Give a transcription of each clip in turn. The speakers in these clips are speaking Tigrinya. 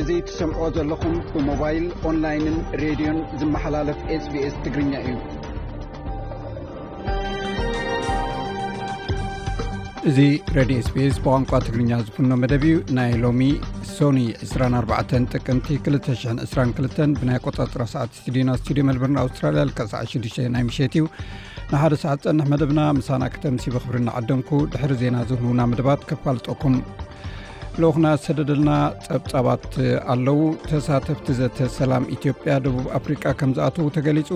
እዚ ትሰምዕዎ ዘለኹም ብሞባይል ኦንላይንን ሬድዮን ዝመሓላለፍ ስbs ትግርኛ እዩ እዚ ረድዮ ስፔስ ብቋንቋ ትግርኛ ዝፍኖ መደብ እዩ ናይ ሎሚ ሶኒ 24 ጥቅምቲ 222 ብናይ ቆፃፅራ ሰዓት ስቱድና ስቱድዮ መልበርን ኣውስትራልያ ልከሳዕ 6ዱሽ ናይ ምሸት እዩ ንሓደ ሰዓት ፀንሕ መደብና ምሳና ክተምሲ ብክብሪ እናዓደምኩ ድሕሪ ዜና ዝህልውና መደባት ከፋልጠኩም ልኡክና ዝሰደደልና ፀብፃባት ኣለው ተሳተፍቲ ዘተ ሰላም ኢትዮጵያ ደቡብ ኣፍሪቃ ከም ዝኣተው ተገሊፁ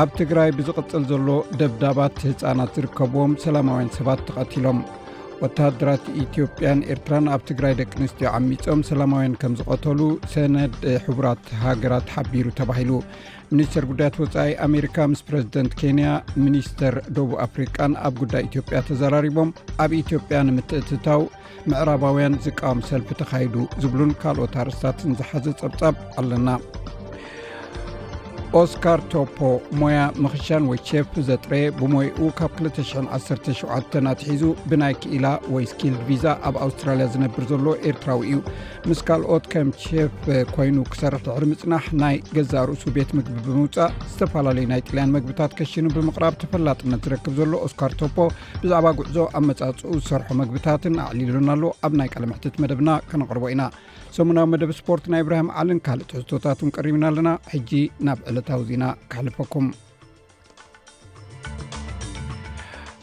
ኣብ ትግራይ ብዝቕፅል ዘሎ ደብዳባት ህፃናት ዝርከብዎም ሰላማውያን ሰባት ተቐቲሎም ወተሃደራት ኢትዮጵያን ኤርትራን ኣብ ትግራይ ደቂ ኣንስትዮ ዓሚፆም ሰላማውያን ከም ዝቐተሉ ሰነድ ሕቡራት ሃገራት ሓቢሩ ተባሂሉ ሚኒስተር ጉዳያት ወፃኢ ኣሜሪካ ምስ ፕረዚደንት ኬንያ ሚኒስተር ደቡብ ኣፍሪቃን ኣብ ጉዳይ ኢትዮጵያ ተዘራሪቦም ኣብ ኢትዮጵያ ንምትእትታው ምዕራባውያን ዝቃወም ሰልፊ ተኻይዱ ዝብሉን ካልኦት ኣርስታትን ዝሓዘ ፀብፃብ ኣለና ኦስካር ቶፖ ሞያ ምኽሻን ወይ ቸፍ ዘጥረየ ብሞይኡ ካብ 217 ኣትሒዙ ብናይ ክኢላ ወይ ስኪል ቪዛ ኣብ ኣውስትራልያ ዝነብር ዘሎ ኤርትራዊ እዩ ምስ ካልኦት ከም ቸፍ ኮይኑ ክሰርሕ ድሕሪ ምፅናሕ ናይ ገዛ ርእሱ ቤት ምግቢ ብምውፃእ ዝተፈላለዩ ናይ ጥልያን መግብታት ከሽኑ ብምቕራብ ተፈላጥነት ዝረክብ ዘሎ ኦስካር ቶፖ ብዛዕባ ጉዕዞ ኣብ መጻጽኡ ዝሰርሖ መግብታትን ኣዕሊሉና ኣሎ ኣብ ናይ ቀለምሕትት መደብና ከነቕርቦ ኢና ሰሙናዊ መደብ ስፖርት ናይ ብራሂም ዓልን ካልእ ትሕዝቶታትን ቀሪብና ኣለና ሕጂ ናብ ዕለታዊ ዜና ክሕልፈኩም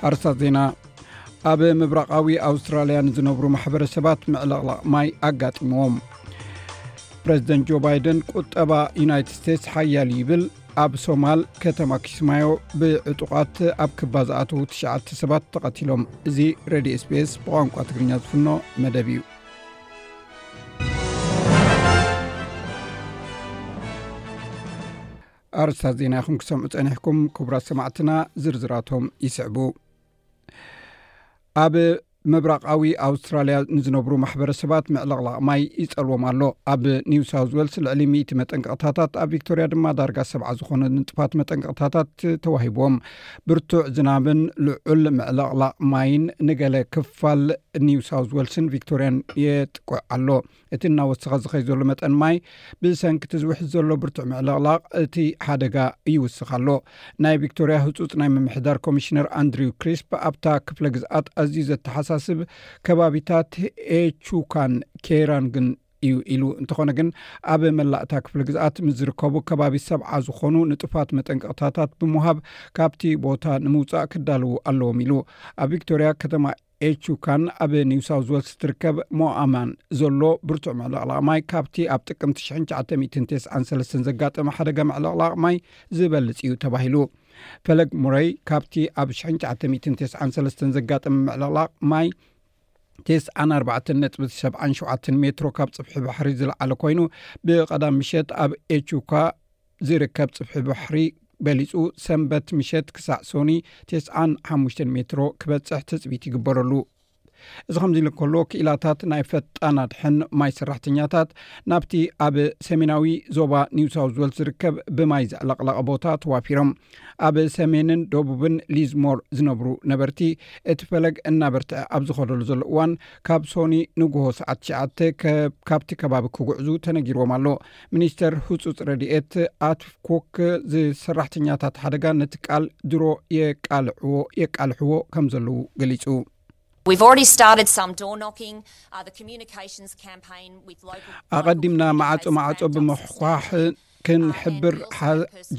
ኣርስታት ዜና ኣብ ምብራቓዊ ኣውስትራልያ ንዝነብሩ ማሕበረሰባት ምዕለቕላቕ ማይ ኣጋጢምዎም ፕረዚደንት ጆ ባይደን ቁጠባ ዩናይትድ ስቴትስ ሓያል ይብል ኣብ ሶማል ከተማ ኪስማዮ ብዕጡቓት ኣብ ክባ ዝኣተዉ ትሽዓተ ሰባት ተቐቲሎም እዚ ረድዮ ስፔስ ብቋንቋ ትግርኛ ዝፍኖ መደብ እዩ ኣርስታት ዜና ይኹም ክሰምዑ ጸኒሕኩም ክቡራት ሰማዕትና ዝርዝራቶም ይስዕቡ ኣብ ምብራቃዊ ኣውስትራልያ ንዝነብሩ ማሕበረሰባት ምዕልቕላቕ ማይ ይጸልዎም ኣሎ ኣብ ኒው ሳውት ወልስ ልዕሊ 100 መጠንቀቕታታት ኣብ ቪክቶርያ ድማ ዳርጋ ሰብዓ ዝኾነ ንጥፋት መጠንቀቕታታት ተዋሂቦም ብርቱዕ ዝናብን ልዑል ምዕልቕላቕ ማይን ንገለ ክፋል ኒው ሳውት ወልስን ቪክቶርያን የጥቁዕ ኣሎ እቲ እናወሰኸ ዝኸይ ዘሎ መጠን ማይ ብሰንኪ እቲ ዝውሕዝ ዘሎ ብርቱዕ ምዕልቕላቕ እቲ ሓደጋ ይውስኽ ኣሎ ናይ ቪክቶርያ ህፁፅ ናይ ምምሕዳር ኮሚሽነር ኣንድሪው ክሪስፕ ኣብታ ክፍለ ግዝኣት ኣዝዩ ዘተሓሳስብ ከባቢታት ኤቹካን ኬራን ግን እዩ ኢሉ እንተኾነ ግን ኣብ መላእታ ክፍሊ ግዝኣት ምስ ዝርከቡ ከባቢ ሰብዓ ዝኾኑ ንጡፋት መጠንቀቕታታት ብምሃብ ካብቲ ቦታ ንምውፃእ ክዳልዉ ኣለዎም ኢሉ ኣብ ቪክቶርያ ከተማ ኤቹካን ኣብ ኒው ሳውዝ ወልስ ትርከብ ሞኣማን ዘሎ ብርቱዕ ምዕልቕላቕ ማይ ካብቲ ኣብ ጥቅምቲ 1993 ዘጋጠመ ሓደጋ ምዕልቕላቕ ማይ ዝበልፅ እዩ ተባሂሉ ፈለግ ሙረይ ካብቲ ኣብ 1993 ዘጋጠመ ምዕልቕላቕ ማይ ቴስዓን ኣርባዕተን ነጥቢ ሰብዓን ሸውዓተን ሜትሮ ካብ ፅፍሒ ባሕሪ ዝለዓለ ኮይኑ ብቀዳም ምሸት ኣብ ኤቹካ ዝርከብ ጽፍሒ ባሕሪ በሊጹ ሰንበት ምሸት ክሳዕ ሶኒ ቴስዓን ሓሙሽተን ሜትሮ ክበጽሕ ትጽቢት ይግበረሉ እዚ ከምዚ ኢሉ ከሎ ክኢላታት ናይ ፈጣን ኣድሕን ማይ ሰራሕተኛታት ናብቲ ኣብ ሰሜናዊ ዞባ ኒውሳውት ወልት ዝርከብ ብማይ ዘዕለቕለቐ ቦታ ተዋፊሮም ኣብ ሰሜንን ደቡብን ሊዝሞር ዝነብሩ ነበርቲ እቲ ፈለግ እናበርትዐ ኣብ ዝኸደሉ ዘሎ እዋን ካብ ሶኒ ንጉሆ ሰዓት ትሽዓተ ካብቲ ከባቢ ክጉዕዙ ተነጊርዎም ኣሎ ሚኒስተር ህጹጽ ረድኤት ኣት ኮክ ዝሰራሕተኛታት ሓደጋ ነቲ ቃል ድሮ የቃልዕዎ የቃልሕዎ ከም ዘለዉ ገሊጹ። ኣቐዲምና ማዓጾ ማዓጾ ብምሕኳሕ ክንሕብር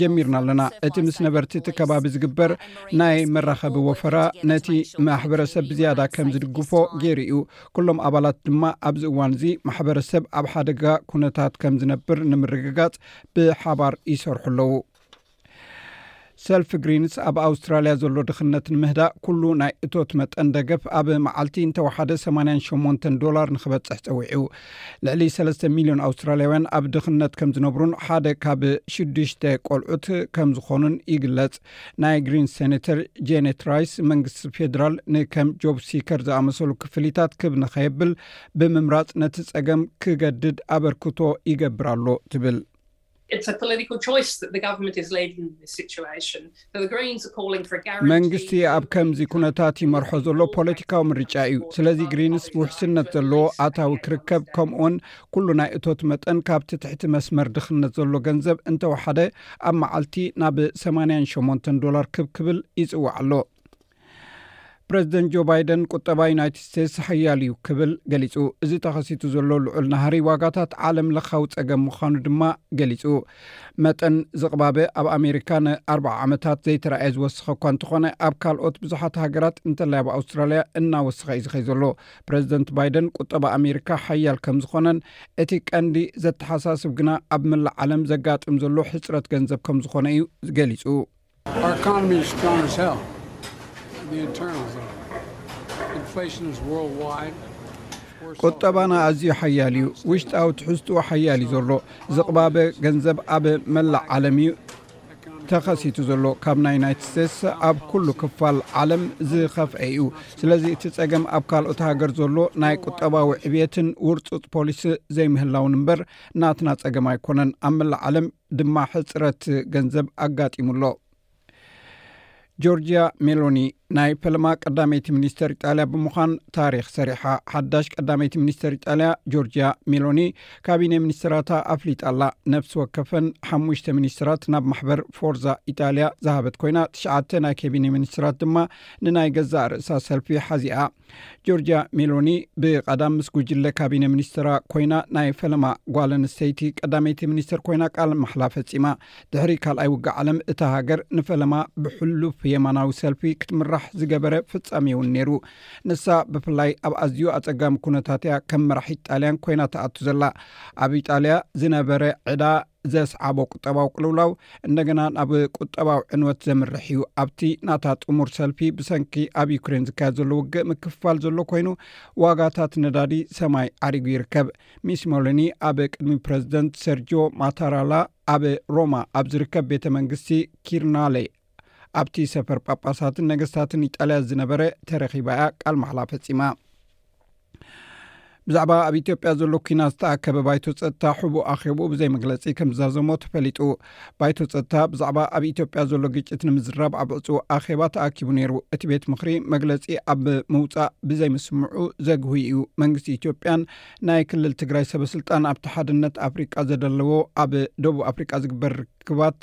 ጀሚርና ኣለና እቲ ምስ ነበርቲ እቲ ከባቢ ዝግበር ናይ መራኸቢ ወፈራ ነቲ ማሕበረሰብ ብዝያዳ ከም ዝድግፎ ገይሩ እዩ ኩሎም ኣባላት ድማ ኣብዚ እዋን እዚ ማሕበረሰብ ኣብ ሓደጋ ኩነታት ከም ዝነብር ንምርግጋፅ ብሓባር ይሰርሑ ኣለዉ ሰልፊ ግሪንስ ኣብ ኣውስትራልያ ዘሎ ድኽነት ንምህዳእ ኩሉ ናይ እቶት መጠን ደገፍ ኣብ መዓልቲ እንተወሓደ 88 ዶላር ንክበፅሕ ፀዊዑ ልዕሊ 3 ሚልዮን ኣውስትራልያውያን ኣብ ድኽነት ከም ዝነብሩን ሓደ ካብ ሽዱሽተ ቆልዑት ከም ዝኾኑን ይግለፅ ናይ ግሪንስ ሴነተር ጀነት ራይስ መንግስቲ ፌዴራል ንከም ጆብ ሲከር ዝኣመሰሉ ክፍሊታት ክብ ንኸየብል ብምምራፅ ነቲ ፀገም ክገድድ ኣበርክቶ ይገብር ኣሎ ትብል። መንግስቲ ኣብ ከምዚ ኩነታት ይመርሖ ዘሎ ፖለቲካዊ ምርጫ እዩ። ስለዚ ግሪንስ ብውሕስነት ዘለዎ ኣታዊ ክርከብ ከምኡውን ኩሉ ናይ እቶት መጠን ካብቲ ትሕቲ መስመር ድኽነት ዘሎ ገንዘብ እንተወሓደ ኣብ መዓልቲ ናብ ሰማንያን ሸሞንተን ዶላር ክብ ክብል ይጽዋዕ ኣሎ። ፕረዚደንት ጆ ባይደን ቁጠባ ዩናይትድ ስቴትስ ሓያል እዩ ክብል ገሊጹ። እዚ ተኸሲቱ ዘሎ ልዑል ናህሪ ዋጋታት ዓለም ለኻዊ ጸገም ምዃኑ ድማ ገሊጹ። መጠን ዝቕባበ ኣብ ኣሜሪካ ንኣርባዓ ዓመታት ዘይተረኣየ ዝወሰኸ እኳ እንተኾነ ኣብ ካልኦት ብዙሓት ሃገራት እንተላይ ኣብ ኣውስትራልያ እናወሰኸ እዩ ዝኸይ ዘሎ። ፕረዚደንት ባይደን ቁጠባ ኣሜሪካ ሓያል ከም ዝኾነን እቲ ቀንዲ ዘተሓሳስብ ግና ኣብ መላእ ዓለም ዘጋጥም ዘሎ ሕፅረት ገንዘብ ከም ዝኾነ እዩ ገሊፁ ቁጠባና ኣዝዩ ሓያል እዩ ውሽጣዊ ትሕዝትኡ ሓያል እዩ ዘሎ ዝቕባበ ገንዘብ ኣብ መላእ ዓለም እዩ ተኸሲቱ ዘሎ ካብ ናይ ዩናይትድ ስቴትስ ኣብ ኩሉ ክፋል ዓለም ዝኸፍኤ እዩ ስለዚ እቲ ጸገም ኣብ ካልኦት ሃገር ዘሎ ናይ ቁጠባዊ ዕብትን ውርፁፅ ፖሊሲ ዘይምህላውን እምበር ናትና ጸገም ኣይኮነን ኣብ መላ ዓለም ድማ ሕፅረት ገንዘብ ኣጋጢሙ ኣሎ ጆርጅያ ሜሎኒ ናይ ፈለማ ቀዳመይቲ ሚኒስተር ኢጣልያ ብምዃን ታሪኽ ሰሪሓ ሓዳሽ ቀዳመይቲ ሚኒስተር ኢጣልያ ጆርጅያ ሜሎኒ ካቢነ ሚኒስትራታ ኣፍሊጣ ኣላ ነፍሲ ወከፈን ሓሙሽተ ሚኒስትራት ናብ ማሕበር ፎርዛ ኢጣልያ ዝሃበት ኮይና ትሽዓተ ናይ ኬቢነ ሚኒስትራት ድማ ንናይ ገዛእ ርእሳ ሰልፊ ሓዚኣ ጆርጅያ ሜሎኒ ብቀዳም ምስ ጉጅለ ካቢነ ሚኒስትራ ኮይና ናይ ፈለማ ጓል ኣንስተይቲ ቀዳመይቲ ሚኒስትር ኮይና ቃል ማሕላ ፈፂማ ድሕሪ ካልኣይ ውግእ ዓለም እታ ሃገር ንፈለማ ብሕሉፍ የማናዊ ሰልፊ ክትምራሕ ዝገበረ ፍፃሜ እውን ነይሩ ንሳ ብፍላይ ኣብ ኣዝዩ ኣፀጋሚ ኩነታት እያ ከም መራሒት ጣልያን ኮይና ተኣቱ ዘላ ኣብ ኢጣልያ ዝነበረ ዕዳ ዘስዓቦ ቁጠባዊ ቅልውላው እንደገና ናብ ቁጠባዊ ዕንወት ዘምርሕ እዩ ኣብቲ ናታ ጥሙር ሰልፊ ብሰንኪ ኣብ ዩክሬን ዝካየድ ዘሎ ውግእ ምክፍፋል ዘሎ ኮይኑ ዋጋታት ነዳዲ ሰማይ ዓሪጉ ይርከብ ሚስ ሞሎኒ ኣብ ቅድሚ ፕረዚደንት ሰርጆ ማታራላ ኣብ ሮማ ኣብ ዝርከብ ቤተ መንግስቲ ኪርናሌ ኣብቲ ሰፈር ጳጳሳትን ነገስታትን ኢጣልያ ዝነበረ ተረኺባ እያ ቃል ማሕላ ፈጺማ ብዛዕባ ኣብ ኢትዮጵያ ዘሎ ኩና ዝተኣከበ ባይቶ ፀጥታ ሕቡእ ኣኼብኡ ብዘይ መግለፂ ከም ዝዛዘሞ ተፈሊጡ ባይቶ ፀጥታ ብዛዕባ ኣብ ኢትዮጵያ ዘሎ ግጭት ንምዝራብ ኣብ ዕፁ ኣኼባ ተኣኪቡ ነይሩ እቲ ቤት ምክሪ መግለፂ ኣብ ምውፃእ ብዘይ ምስምዑ ዘግሁ እዩ መንግስቲ ኢትዮጵያን ናይ ክልል ትግራይ ሰበስልጣን ኣብቲ ሓድነት ኣፍሪቃ ዘደለዎ ኣብ ደቡብ ኣፍሪቃ ዝግበር ርክባት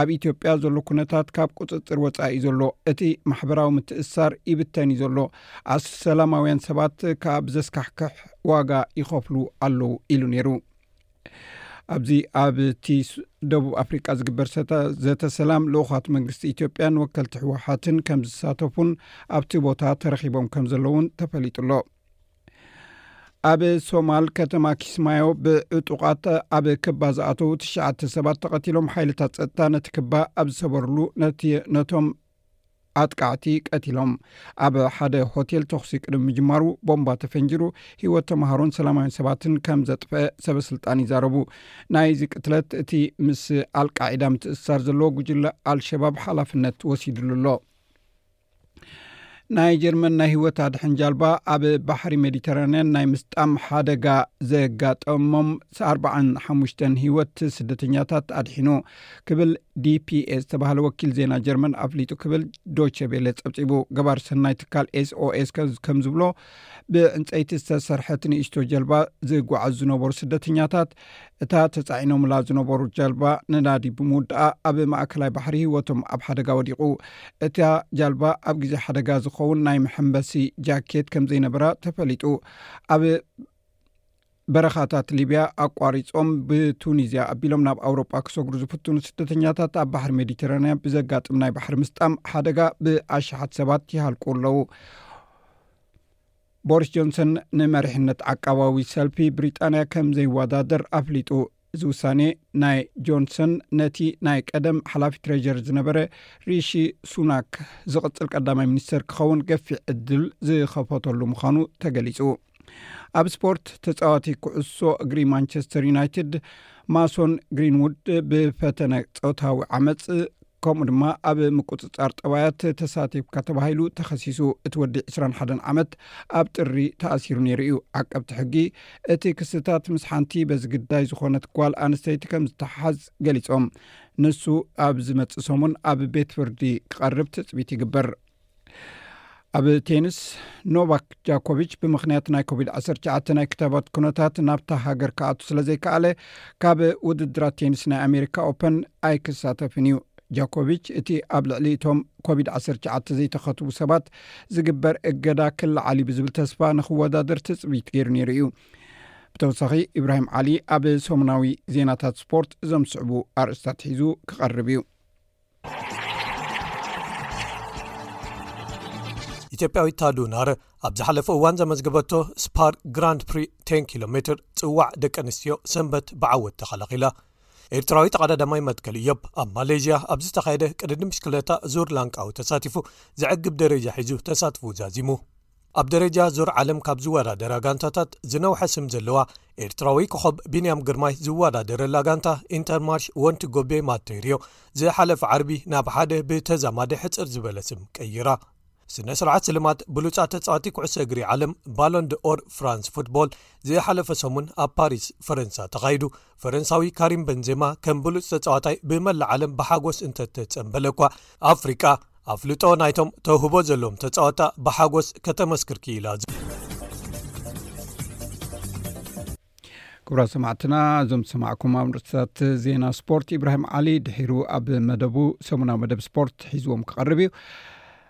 ኣብ ኢትዮጵያ ዘሎ ኩነታት ካብ ቁፅፅር ወፃኢ እዩ ዘሎ እቲ ማሕበራዊ ምትእስሳር ይብተን እዩ ዘሎ ኣስ ሰላማውያን ሰባት ከዓ ብዘስካሕክሕ ዋጋ ይኸፍሉ ኣለው ኢሉ ነይሩ ኣብዚ ኣብቲ ደቡብ ኣፍሪቃ ዝግበር ዘተ ሰላም ልኡኻት መንግስቲ ኢትዮጵያን ወከልቲ ህወሓትን ከም ዝሳተፉን ኣብቲ ቦታ ተረኪቦም ከም ዘለውን ተፈሊጡ ኣሎ ኣብ ሶማል ከተማ ኪስማዮ ብዕጡቓት ኣብ ክባ ዝኣተዉ ትሽዓተ ሰባት ተቐቲሎም ሓይልታት ጸጥታ ነቲ ክባ ኣብ ዝሰበርሉ ነቶም ኣጥቃዕቲ ቀቲሎም ኣብ ሓደ ሆቴል ተኽሲ ቅድሚ ምጅማሩ ቦምባ ተፈንጂሩ ህይወት ተምሃሮን ሰላማውያን ሰባትን ከም ዘጥፍአ ሰበስልጣን ይዛረቡ ናይዚ ቅትለት እቲ ምስ ኣልቃዒዳ ምትእስሳር ዘለዎ ጉጅለ ኣልሸባብ ሓላፍነት ወሲድሉ ኣሎ ናይ ጀርመን ናይ ህይወት ኣድሐን ጃልባ ኣብ ባሕሪ ሜዲተራንያን ናይ ምስጣም ሓደጋ ዘጋጠሞም ኣርባዓን ሓሙሽተን ህይወት ስደተኛታት ኣድሒኑ ክብል ዲፒኤ ዝተባሃለ ወኪል ዜና ጀርመን ኣፍሊጡ ክብል ዶቸቤለ ፀብፂቡ ገባር ሰናይ ትካል ኤስኦኤስ ከም ዝብሎ ብዕንፀይቲ ዝተሰርሐት ንእሽቶ ጀልባ ዝጓዓዙ ዝነበሩ ስደተኛታት እታ ተፃዒኖምላ ዝነበሩ ጀልባ ነዳዲ ብምውዳኣ ኣብ ማእከላይ ባሕሪ ህይወቶም ኣብ ሓደጋ ወዲቑ እታ ጀልባ ኣብ ግዜ ሓደጋ ዝኸውን ናይ መሐምበሲ ጃኬት ከም ዘይነበራ ተፈሊጡ ኣብ በረኻታት ሊብያ ኣቋሪፆም ብቱኒዝያ ኣቢሎም ናብ ኣውሮጳ ክሰግሩ ዝፍትኑ ስደተኛታት ኣብ ባሕሪ ሜዲትራንያ ብዘጋጥም ናይ ባሕሪ ምስጣም ሓደጋ ብኣሸሓት ሰባት ይሃልቁ ኣለዉ ቦሪስ ጆንሰን ንመሪሕነት ዓቃባዊ ሰልፊ ብሪጣንያ ከም ዘይወዳደር ኣፍሊጡ እዚ ውሳኔ ናይ ጆንሰን ነቲ ናይ ቀደም ሓላፊ ትሬዠሪ ዝነበረ ሪሺ ሱናክ ዝቕጽል ቀዳማይ ሚኒስተር ክኸውን ገፊሕ ዕድል ዝኸፈተሉ ምዃኑ ተገሊጹ። ኣብ ስፖርት ተጻዋቲ ኩዕሶ እግሪ ማንቸስተር ዩናይትድ ማሶን ግሪንዉድ ብፈተነ ጾታዊ ዓመጽ ከምኡ ድማ ኣብ ምቁፅፃር ጠባያት ተሳቲፍካ ተባሂሉ ተኸሲሱ እቲ ወዲ 21 ዓመት ኣብ ጥሪ ተኣሲሩ ነይሩ እዩ ዓቀብቲ ሕጊ እቲ ክስታት ምስ ሓንቲ በዚ ግዳይ ዝኾነት ጓል ኣንስተይቲ ከም ዝተሓሓዝ ገሊፆም ንሱ ኣብ ዝመፅእ ሰሙን ኣብ ቤት ፍርዲ ክቐርብ ትፅቢት ይግበር ኣብ ቴንስ ኖቫክ ጃኮቪች ብምክንያት ናይ ኮቪድ 19 ናይ ክተባት ኩነታት ናብታ ሃገር ክኣቱ ስለ ዘይከኣለ ካብ ውድድራት ቴንስ ናይ ኣሜሪካ ኦፐን ኣይክሳተፍን እዩ ጃኮቪች እቲ ኣብ ልዕሊ እቶም ኮቪድ 19 ዘይተኸትቡ ሰባት ዝግበር እገዳ ክልዓሊ ብዝብል ተስፋ ንክወዳድር ትፅቢት ገይሩ ነይሩ እዩ ብተወሳኺ ኢብራሂም ዓሊ ኣብ ሰሙናዊ ዜናታት ስፖርት እዞም ዝስዕቡ ኣርእስታት ሒዙ ክቐርብ እዩ ኢትዮጵያዊት ታዱ ናር ኣብ ዝሓለፈ እዋን ዘመዝገበቶ ስፓር ግራንድ ፕሪ 10 ኪሎ ሜትር ፅዋዕ ደቂ ኣንስትዮ ሰንበት ብዓወት ተኸላኺላ ኤርትራዊት ተቐዳዳማይ መትከል እዮብ ኣብ ማሌዥያ ኣብ ዝተኻየደ ቅድዲ ምሽክለታ ዙር ላንቃዊ ተሳቲፉ ዘዕግብ ደረጃ ሒዙ ተሳትፉ ዛዚሙ ኣብ ደረጃ ዙር ዓለም ካብ ዝወዳደራ ጋንታታት ዝነውሐ ስም ዘለዋ ኤርትራዊ ኮኾብ ቢንያም ግርማይ ዝወዳደረላ ጋንታ ኢንተርማርሽ ወንቲ ጎቤ ማተርዮ ዝሓለፈ ዓርቢ ናብ ሓደ ብተዛማዲ ሕፅር ዝበለ ስም ቀይራ ስነ ስርዓት ስልማት ብሉፃ ተፃዋቲ ኩዕሶ እግሪ ዓለም ባሎንድ ኦር ፍራንስ ፉትቦል ዝሓለፈ ሰሙን ኣብ ፓሪስ ፈረንሳ ተኻይዱ ፈረንሳዊ ካሪም በንዜማ ከም ብሉፅ ተፃዋታይ ብመላእ ዓለም ብሓጎስ እንተተፀምበለ እኳ ኣፍሪቃ ኣፍልጦ ናይቶም ተውህቦ ዘለዎም ተፃወታ ብሓጎስ ከተመስክር ክኢላ ክብራ ሰማዕትና እዞም ዝሰማዕኩም ኣብ ንርትታት ዜና ስፖርት ኢብራሂም ዓሊ ድሒሩ ኣብ መደቡ ሰሙናዊ መደብ ስፖርት ሒዝዎም ክቐርብ እዩ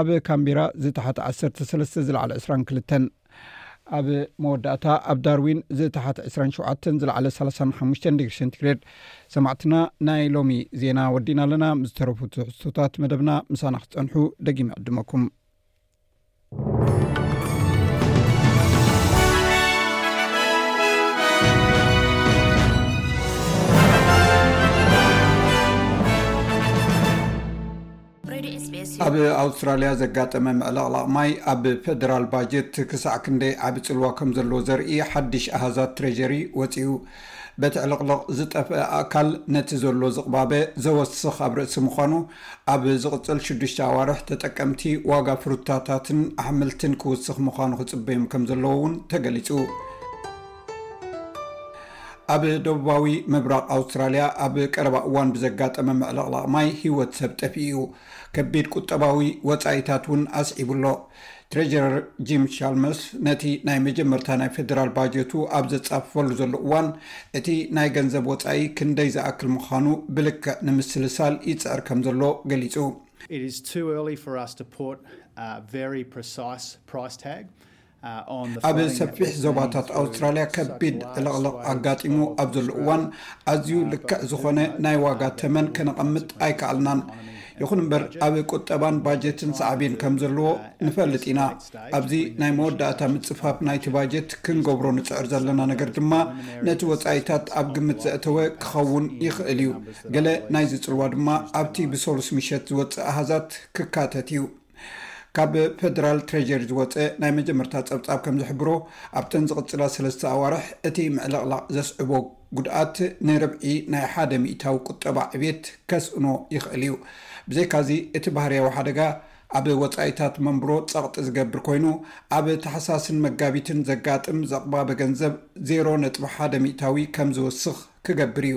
ኣብ ካንቢራ ዝተሓት ዓሰርተ ሰለስተ ዝለዓለ ዕስራን ክልተን። ኣብ መወዳእታ ኣብ ዳርዊን ዝተሓት ዕስራን ሸውዓተን ዝለዓለ ሰላሳን ሓሙሽተን ዲግሪ ሴንቲግሬድ። ሰማዕትና ናይ ሎሚ ዜና ወዲእና ኣለና። ምስ ዝተረፉ ትሕዝቶታት መደብና ምሳና ክትጸንሑ ደጊመ ዕድመኩም። ኣብ ኣውስትራልያ ዘጋጠመ ምዕልቕላቕ ማይ ኣብ ፈደራል ባጀት ክሳዕ ክንደይ ዓቢ ጽልዋ ከም ዘለዎ ዘርኢ ሓድሽ ኣሃዛት ትሬዠሪ ወጺኡ። በቲ ዕልቕልቕ ዝጠፍአ ኣእካል ነቲ ዘሎ ዝቕባበ ዘወስኽ ኣብ ርእሲ ምዃኑ፣ ኣብ ዝቕጽል ሽዱሽተ ኣዋርሕ ተጠቀምቲ ዋጋ ፍሩታታትን ኣሕምልትን ክውስኽ ምዃኑ ክጽበዩም ከም ዘለዎ'ውን ተገሊጹ። ኣብ ደቡባዊ ምብራቕ ኣውስትራልያ ኣብ ቀረባ እዋን ብዘጋጠመ ምዕልቕላቕ ማይ ህይወት ሰብ ጠፊኡ እዩ። ከቢድ ቁጠባዊ ወጻኢታት እውን ኣስዒቡ ኣሎ። ትሬጀረር ጂም ሻልመርስ ነቲ ናይ መጀመርታ ናይ ፌደራል ባጀቱ ኣብ ዘጻፍፈሉ ዘሎ እዋን እቲ ናይ ገንዘብ ወጻኢ ክንደይ ዝኣክል ምዃኑ ብልክዕ ንምስልሳል ይጽዕር ከም ዘሎ ገሊጹ። It is too early for us to put a very precise price tag. ኣብ ሰፊሕ ዞባታት ኣውስትራልያ ከቢድ ዕልቕልቕ ኣጋጢሙ ኣብ ዘሎ እዋን ኣዝዩ ልክዕ ዝኾነ ናይ ዋጋ ተመን ከነቐምጥ ኣይከኣልናን። ይኹን እምበር ኣብ ቁጠባን ባጀትን ሳዕቤን ከም ዘለዎ ንፈልጥ ኢና። ኣብዚ ናይ መወዳእታ ምጽፋፍ ናይቲ ባጀት ክንገብሮ ንጽዕር ዘለና ነገር ድማ ነቲ ወጻኢታት ኣብ ግምት ዘእተወ ክኸውን ይኽእል እዩ። ገለ ናይዚ ጽልዋ ድማ ኣብቲ ብሰሉስ ምሸት ዝወጽእ ኣሃዛት ክካተት እዩ። ካብ ፈደራል ትሬዠሪ ዝወፀ ናይ መጀመርታ ፀብፃብ ከምዝሕብሮ ኣብተን ዝቕፅላ ሰለስተ ኣዋርሕ እቲ ምዕልቕላቕ ዘስዕቦ ጉድኣት ንርብዒ ናይ ሓደ ሚኢታዊ ቁጠባ ዕብየት ከስእኖ ይኽእል እዩ። ብዘይካዚ እቲ ባህርያዊ ሓደጋ ኣብ ወፃኢታት መንብሮ ፀቕጢ ዝገብር ኮይኑ ኣብ ታሕሳስን መጋቢትን ዘጋጥም ዘቕባበ ገንዘብ ዜሮ ነጥቢ ሓደ ሚኢታዊ ከምዝውስኽ ክገብር እዩ።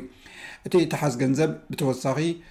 እቲ ተሓዝ ገንዘብ ብተወሳኺ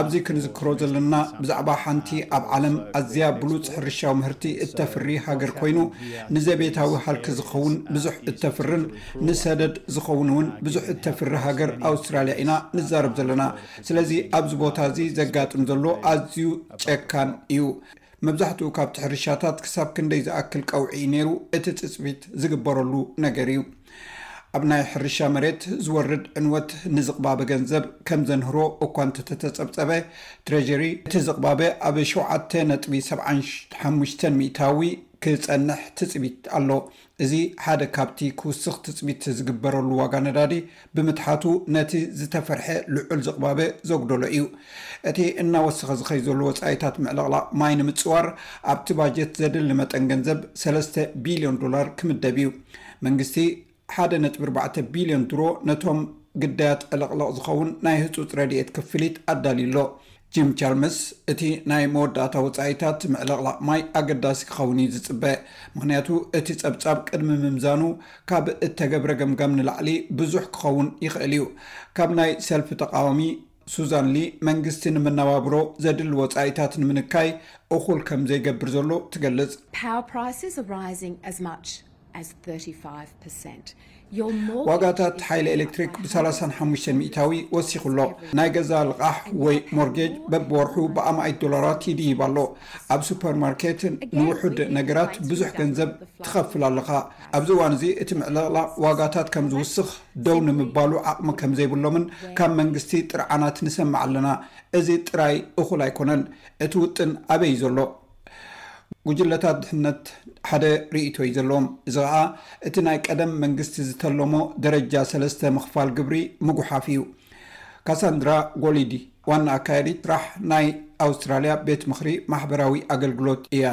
ኣብዚ ክንዝክሮ ዘለና ብዛዕባ ሓንቲ ኣብ ዓለም ኣዝያ ብሉጽ ሕርሻዊ ምህርቲ እተፍሪ ሃገር ኮይኑ ንዘቤታዊ ሃልኪ ዝኸውን ብዙሕ እተፍርን ንሰደድ ዝኸውን እውን ብዙሕ እተፍሪ ሃገር ኣውስትራልያ ኢና ንዛረብ ዘለና ስለዚ ኣብዚ ቦታ እዚ ዘጋጥም ዘሎ ኣዝዩ ጨካን እዩ መብዛሕትኡ ካብቲ ሕርሻታት ክሳብ ክንደይ ዝኣክል ቀውዒ እዩ ነይሩ እቲ ትጽቢት ዝግበረሉ ነገር እዩ ኣብ ናይ ሕርሻ መሬት ዝወርድ ዕንወት ንዝቕባበ ገንዘብ ከም ዘንህሮ እኳ እንተተተጸብጸበ፣ ትሬዠሪ እቲ ዝቕባበ ኣብ ሸውዓተ ነጥቢ ሰብዓን ሓሙሽተን ሚእታዊ ክጸንሕ ትጽቢት ኣሎ። እዚ ሓደ ካብቲ ክውስኽ ትጽቢት ዝግበረሉ ዋጋ ነዳዲ ብምትሓቱ ነቲ ዝተፈርሐ ልዑል ዝቕባበ ዘጉደሎ እዩ። እቲ እናወሰኸ ዝኸይ ዘሎ ወጻኢታት ምዕልቕላቕ ማይ ንምጽዋር ኣብቲ ባጀት ዘድሊ መጠን ገንዘብ ሰለስተ ቢልዮን ዶላር ክምደብ እዩ። መንግስቲ ሓደ ነጥቢ ኣርባዕተ ቢልዮን ዱሮ ነቶም ግዳያት ዕልቕልቕ ዝኸውን ናይ ህጹጽ ረድኤት ክፍሊት ኣዳልዩ ኣሎ። ጂም ቻልምስ፣ እቲ ናይ መወዳእታ ወጻኢታት ምዕልቕላቕ ማይ ኣገዳሲ ክኸውን እዩ ዝጽበ፣ ምኽንያቱ እቲ ጸብጻብ ቅድሚ ምምዛኑ ካብ እተገብረ ገምጋም ንላዕሊ ብዙሕ ክኸውን ይኽእል እዩ። ካብ ናይ ሰልፊ ተቓዋሚ ሱዛን ሊ፣ መንግስቲ ንመነባብሮ ዘድሊ ወጻኢታት ንምንካይ እኹል ከም ዘይገብር ዘሎ ትገልጽ። ዋጋታት ሓይሊ ኤሌክትሪክ ብሰላሳን ሓሙሽተን ሚእታዊ ወሲኹ ኣሎ። ናይ ገዛ ልቓሕ ወይ ሞርጌጅ በብወርሑ ብኣማኢት ዶላራት ይድይብ ኣሎ። ኣብ ሱፐርማርኬት ንውሑድ ነገራት ብዙሕ ገንዘብ ትኸፍል ኣለኻ። ኣብዚ እዋን እዚ እቲ ምዕልቕላቕ ዋጋታት ከም ዝውስኽ ደው ንምባሉ ዓቕሚ ከም ዘይብሎምን ካብ መንግስቲ ጥርዓናት ንሰምዕ ኣለና። እዚ ጥራይ እኹል ኣይኰነን። እቲ ውጥን ኣበይ እዩ ዘሎ? ጉጅለታት ድሕነት ሓደ ርእይቶ እዩ ዘለዎም። እዚ ከኣ እቲ ናይ ቀደም መንግስቲ ዝተለሞ ደረጃ ሰለስተ ምኽፋል ግብሪ ምጉሓፍ እዩ። ካሳንድራ ጎሊዲ፣ ዋና ኣካያዲት ጥራሕ ናይ ኣውስትራልያ ቤት ምኽሪ ማሕበራዊ ኣገልግሎት እያ።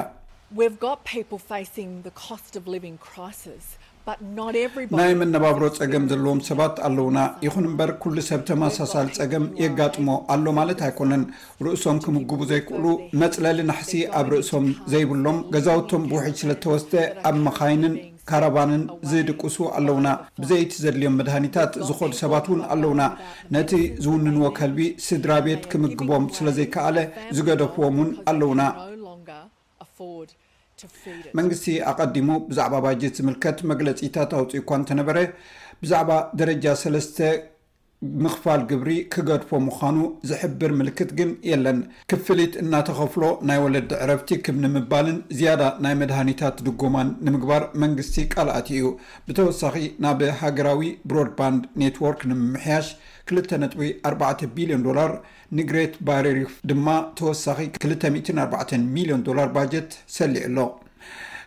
ናይ መነባብሮ ፀገም ዘለዎም ሰባት ኣለዉና። ይኹን እምበር ኩሉ ሰብ ተመሳሳሊ ፀገም የጋጥሞ ኣሎ ማለት ኣይኮነን። ርእሶም ክምግቡ ዘይክእሉ፣ መፅለሊ ናሕሲ ኣብ ርእሶም ዘይብሎም፣ ገዛውቶም ብውሕጅ ስለተወስደ ኣብ መኻይንን ካራቫንን ዝድቅሱ ኣለዉና። ብዘይ እቲ ዘድልዮም መድሃኒታት ዝኸዱ ሰባት እውን ኣለዉና። ነቲ ዝውንንዎ ከልቢ ስድራቤት ክምግቦም ስለዘይከኣለ ዝገደፍዎም እውን ኣለዉና። መንግስቲ ኣቐዲሙ ብዛዕባ ባጀት ዝምልከት መግለጺታት ኣውጺኡ እኳ እንተነበረ፣ ብዛዕባ ደረጃ ሰለስተ ምኽፋል ግብሪ ክገድፎ ምዃኑ ዝሕብር ምልክት ግን የለን። ክፍሊት እናተኸፍሎ ናይ ወለዲ ዕረፍቲ ክብ ንምባልን ዝያዳ ናይ መድሃኒታት ድጎማን ንምግባር መንግስቲ ቃል ኣትዩ እዩ። ብተወሳኺ ናብ ሃገራዊ ብሮድባንድ ኔትዎርክ ንምምሕያሽ ክልተ ነጥቢ ኣርባዕተ ቢልዮን ዶላር ንግሬት ባርየር ሪፍ ድማ ተወሳኺ ክልተ ሚእትን ኣርባዕተን ሚልዮን ዶላር ባጀት ሰሊዑ ኣሎ።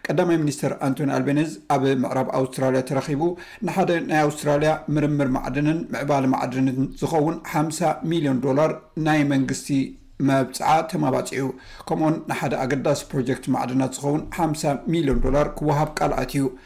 ቀዳማይ ሚኒስተር ኣንቶኒ ኣልቤነዝ ኣብ ምዕራብ ኣውስትራልያ ተረኺቡ ንሓደ ናይ ኣውስትራልያ ምርምር ማዕድንን ምዕባለ ማዕድንን ዝኸውን ሓምሳ ሚልዮን ዶላር ናይ መንግስቲ መብጽዓ ተማባጺዑ ከምኡ'ውን ንሓደ ኣገዳሲ ፕሮጀክት ማዕድናት ዝኸውን ሓምሳ ሚልዮን ዶላር ክወሃብ ቃል ኣትዩ።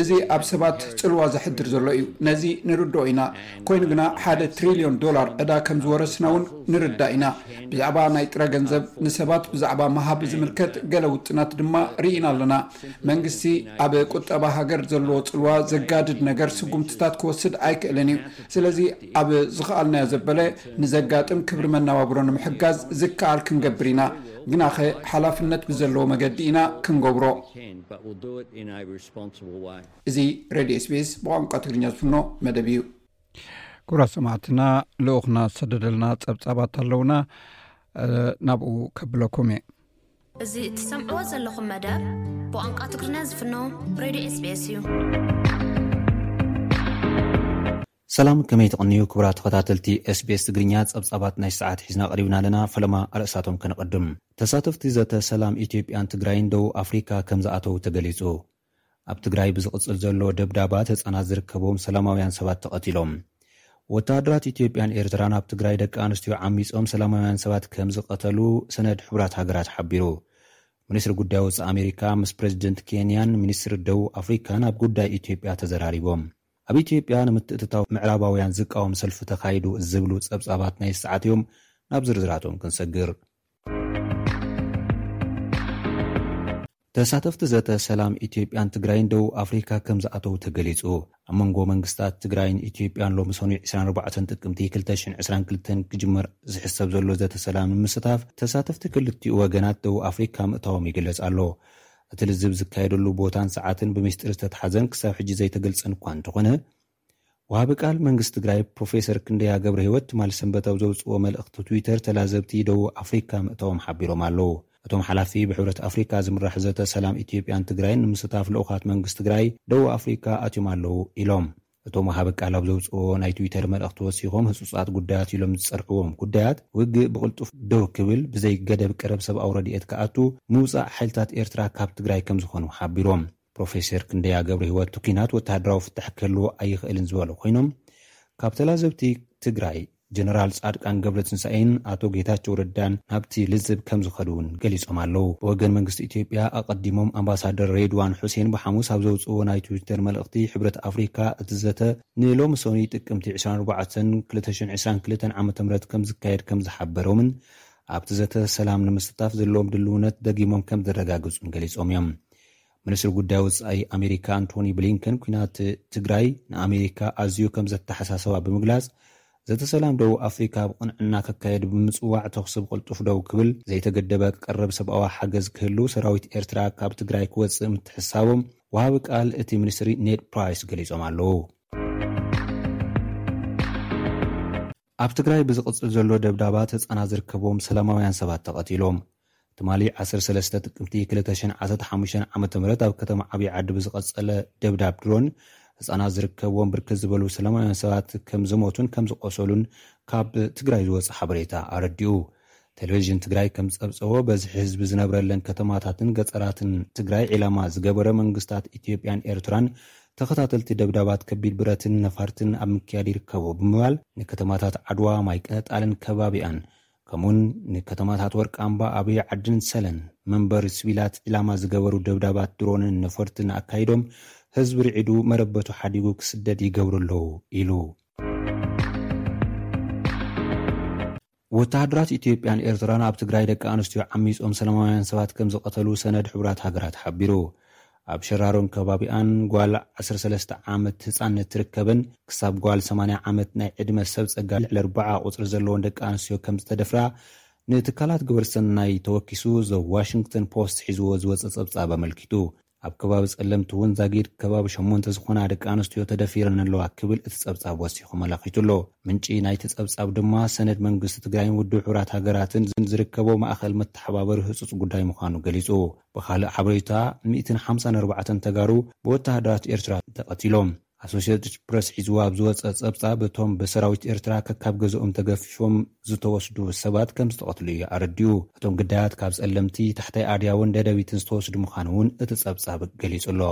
እዚ ኣብ ሰባት ጽልዋ ዘሕድር ዘሎ እዩ፣ ነዚ ንርድኦ ኢና። ኰይኑ ግና፣ ሓደ ትሪልዮን ዶላር ዕዳ ከም ዝወረስና እውን ንርዳእ ኢና። ብዛዕባ ናይ ጥረ ገንዘብ ንሰባት ብዛዕባ ምሃብ ዝምልከት ገለ ውጥናት ድማ ርኢና ኣለና። መንግስቲ ኣብ ቍጠባ ሃገር ዘለዎ ጽልዋ ዘጋድድ ነገር ስጕምትታት ክወስድ ኣይክእልን እዩ። ስለዚ፣ ኣብ ዝኸኣልናዮ ዘበለ ንዘጋጥም ክብሪ መነባብሮ ንምሕጋዝ ዝከኣል ክንገብር ኢና። ግናኸ ሓላፍነት ብዘለዎ መገዲ ኢና ክንገብሮ። But we'll do it in a responsible way. እዚ ሬድዮ ስቤስ ብቋንቋ ትግርኛ ዝፍኖ መደብ እዩ። ክብራት ሰማዕትና ልኡኽና ዝሰደደልና ጸብጻባት ኣለውና ናብኡ ከብለኩም እየ እዚ እትሰምዕዎ ዘለኹም መደብ ብቋንቋ ትግርኛ ዝፍኖ ሬድዮ ስቤስ እዩ ሰላም ከመይ ትቕንዩ ክቡራት ተኸታተልቲ SBS ትግርኛ ጸብጻባት ናይዚ ሰዓት ሒዝና ቀሪብና ኣለና ፈለማ ኣርእስታቶም ከነቐድም ተሳተፍቲ ዘተ ሰላም ኢትዮጵያን ትግራይን ደቡብ ኣፍሪካ ከም ዝኣተዉ ተገሊጹ ኣብ ትግራይ ብዝቕጽል ዘሎ ደብዳባት ህጻናት ዝርከቦም ሰላማውያን ሰባት ተቐቲሎም ወተሃደራት ኢትዮጵያን ኤርትራን ኣብ ትግራይ ደቂ ኣንስትዮ ዓሚጾም ሰላማውያን ሰባት ከም ዝቐተሉ ሰነድ ሕቡራት ሃገራት ሓቢሩ ሚኒስትሪ ጉዳይ ወፃኢ ኣሜሪካ ምስ ፕሬዚደንት ኬንያን ሚኒስትሪ ደቡብ ኣፍሪካን ኣብ ጉዳይ ኢትዮጵያ ተዘራሪቦም ኣብ ኢትዮጵያ ንምትእትታው ምዕራባውያን ዝቃወም ሰልፊ ተኻይዱ ዝብሉ ጸብጻባት ናይዚ ሰዓት እዮም። ናብ ዝርዝራቶም ክንሰግር። ተሳተፍቲ ዘተ ሰላም ኢትዮጵያን ትግራይን ደቡብ ኣፍሪካ ከምዝኣተዉ ተገሊፁ። ኣብ መንጎ መንግስታት ትግራይን ኢትዮጵያን ሎሚ ሰኑይ ዕስራን ኣርባዕተን ጥቅምቲ ክልተ ሽሕን ዕስራን ክልተን ክጅመር ዝሕሰብ ዘሎ ዘተ ሰላም ንምስታፍ ተሳተፍቲ ክልቲኡ ወገናት ደቡብ ኣፍሪካ ምእታዎም ይግለፅ ኣሎ። እቲ ልዝብ ዝካየደሉ ቦታን ሰዓትን ብሚስጢር ዝተትሓዘን ክሳብ ሕጂ ዘይተገልጸን እኳ እንተኾነ፣ ወሃቢ ቃል መንግስቲ ትግራይ ፕሮፌሰር ክንደያ ገብረሂወት ትማል ሰንበት ኣብ ዘውጽእዎ መልእኽቲ ትዊተር ተላዘብቲ ደቡብ ኣፍሪካ ምእታዎም ሓቢሮም ኣለው። እቶም ሓላፊ ብሕብረት ኣፍሪካ ዝምራሕ ዘተ ሰላም ኢትዮጵያን ትግራይን ንምስታፍ ልኡኻት መንግስቲ ትግራይ ደቡብ ኣፍሪካ ኣትዮም ኣለው ኢሎም። እቶም ወሃቢ ቃል ኣብ ዘውጽእዎ ናይ ትዊተር መልእኽቲ ወሲኾም ህጹጻት ጉዳያት ኢሎም ዝጸርሕዎም ጉዳያት፣ ውግእ ብቕልጡፍ ደው ክብል፣ ብዘይ ገደብ ቀረብ ሰብኣዊ ረድኤት ክኣቱ፣ ምውጻእ ሓይልታት ኤርትራ ካብ ትግራይ ከምዝኾኑ ሓቢሮም። ፕሮፌሰር ክንደያ ገብረሂወት እቲ ኲናት ወተሃደራዊ ፍታሕ ክህልዎ ኣይኽእልን ዝበሉ ኮይኖም ካብ ተላዘብቲ ትግራይ፣ ጀነራል ፃድቃን ገብረትንሳኤን ኣቶ ጌታቸው ረዳን ናብቲ ልዝብ ከምዝኸዱ እውን ገሊፆም ኣለው። ብወገን መንግስቲ ኢትዮጵያ ኣቐዲሞም ኣምባሳደር ሬድዋን ሑሴን ብሓሙስ ኣብ ዘውፅእዎ ናይ ትዊተር መልእኽቲ ሕብረት ኣፍሪካ እቲ ዘተ ንሎሚ ሰኑይ ጥቅምቲ ዕስራን ኣርባዕተን ክልተ ሽሕን ዕስራን ክልተን ዓመተ ምህረት ከምዝካየድ ከምዝሓበሮምን ኣብቲ ዘተ ሰላም ንምስታፍ ዘለዎም ድልውነት ደጊሞም ከምዘረጋገፁን ገሊፆም እዮም። ሚኒስትሪ ጉዳይ ወፃኢ ኣሜሪካ ኣንቶኒ ብሊንከን ኲናት ትግራይ ንኣሜሪካ ኣዝዩ ከምዘተሓሳሰባ ብምግላፅ ዘተ ሰላም ደቡብ ኣፍሪካ ብቕንዕና ከካየድ ብምፅዋዕ ተኹሲ ብቕልጡፍ ደው ክብል ዘይተገደበ ቀረብ ሰብኣዊ ሓገዝ ክህሉ ሰራዊት ኤርትራ ካብ ትግራይ ክወፅእ ምትሕስሳቦም ወሃቢ ቃል እቲ ሚኒስትሪ ኔድ ፕራይስ ገሊፆም ኣለው። ኣብ ትግራይ ብዝቕፅል ዘሎ ደብዳባት ህፃናት ዝርከብዎም ሰላማውያን ሰባት ተቐቲሎም። ትማሊ ዓሰርተ ሰለስተ ጥቅምቲ ክልተ ሽሕን ዓሰርተ ሓሙሽተን ዓመተ ምህረት ኣብ ከተማ ዓብይ ዓዲ ብዝቐፀለ ደብዳብ ድሮን ህፃናት ዝርከብዎም ብርክት ዝበሉ ሰላማውያን ሰባት ከምዝሞቱን ከምዝቖሰሉን ካብ ትግራይ ዝወፀ ሓበሬታ ኣረዲኡ። ቴሌቪዥን ትግራይ ከም ዝፀብፀቦ በዝሒ ህዝቢ ዝነብረለን ከተማታትን ገፀራትን ትግራይ ዒላማ ዝገበረ መንግስታት ኢትዮጵያን ኤርትራን ተኸታተልቲ ደብዳባት ከቢድ ብረትን ነፋርትን ኣብ ምክያድ ይርከቡ ብምባል ንከተማታት ዓድዋ፣ ማይ ቅነጣልን ከባቢኣን ከምኡውን ንከተማታት ወርቂ ኣምባ፣ ኣብይ ዓድን ሰለን መንበሪ ስቪላት ዒላማ ዝገበሩ ደብዳባት ድሮንን ነፈርትን ኣካይዶም ህዝቢ ርዒዱ መረበቱ ሓዲጉ ክስደድ ይገብሩ ኣለዉ ኢሉ። ወተሃደራት ኢትዮጵያን ኤርትራን ኣብ ትግራይ ደቂ ኣንስትዮ ዓሚጾም ሰላማውያን ሰባት ከምዝቐተሉ ሰነድ ሕቡራት ሃገራት ሓቢሩ። ኣብ ሸራሮን ከባቢኣን ጓል ዓሰርተ ሰለስተ ዓመት ህጻን እትርከበን ክሳብ ጓል ሰማንያ ዓመት ናይ ዕድመ ሰብ ጸጋ ልዕሊ ኣርባዓ ቁጽሪ ዘለወን ደቂ ኣንስትዮ ከምዝተደፍራ ንትካላት ግብረሰናይ ተወኪሱ ዘ ዋሽንግተን ፖስት ሒዝዎ ዝወጸ ጸብጻብ ኣመልኪቱ። ኣብ ከባቢ ጸለምቲ እውን ዛጊድ ከባቢ ሸሞንተ ዝኾና ደቂ ኣንስትዮ ተደፊረን ኣለዋ ክብል እቲ ጸብጻብ ወሲኹ ኣመላኺቱ ኣሎ። ምንጪ ናይቲ ጸብጻብ ድማ ሰነድ መንግስቲ ትግራይን ውድብ ሕቡራት ሃገራትን ዝርከቦ ማእኸል መተሓባበሪ ህጹጽ ጉዳይ ምዃኑ ገሊጹ። ብኻልእ ሓበሬታ ሚእትን ሓምሳን ኣርባዕተን ተጋሩ ብወተሃደራት ኤርትራ ተቐቲሎም። ኣሶሸትድ ፕረስ ሒዝዎ ኣብ ዝወጸ ጸብጻብ፣ እቶም ብሰራዊት ኤርትራ ከካብ ገዝኦም ተገፊፎም ዝተወስዱ ሰባት ከምዝተቐትሉ እዩ ኣረዲኡ። እቶም ግዳያት ካብ ጸለምቲ፣ ታሕታይ ኣድያቦን ደደቢትን ዝተወስዱ ምዃኑ'ውን እቲ ጸብጻብ ገሊጹ ኣሎ።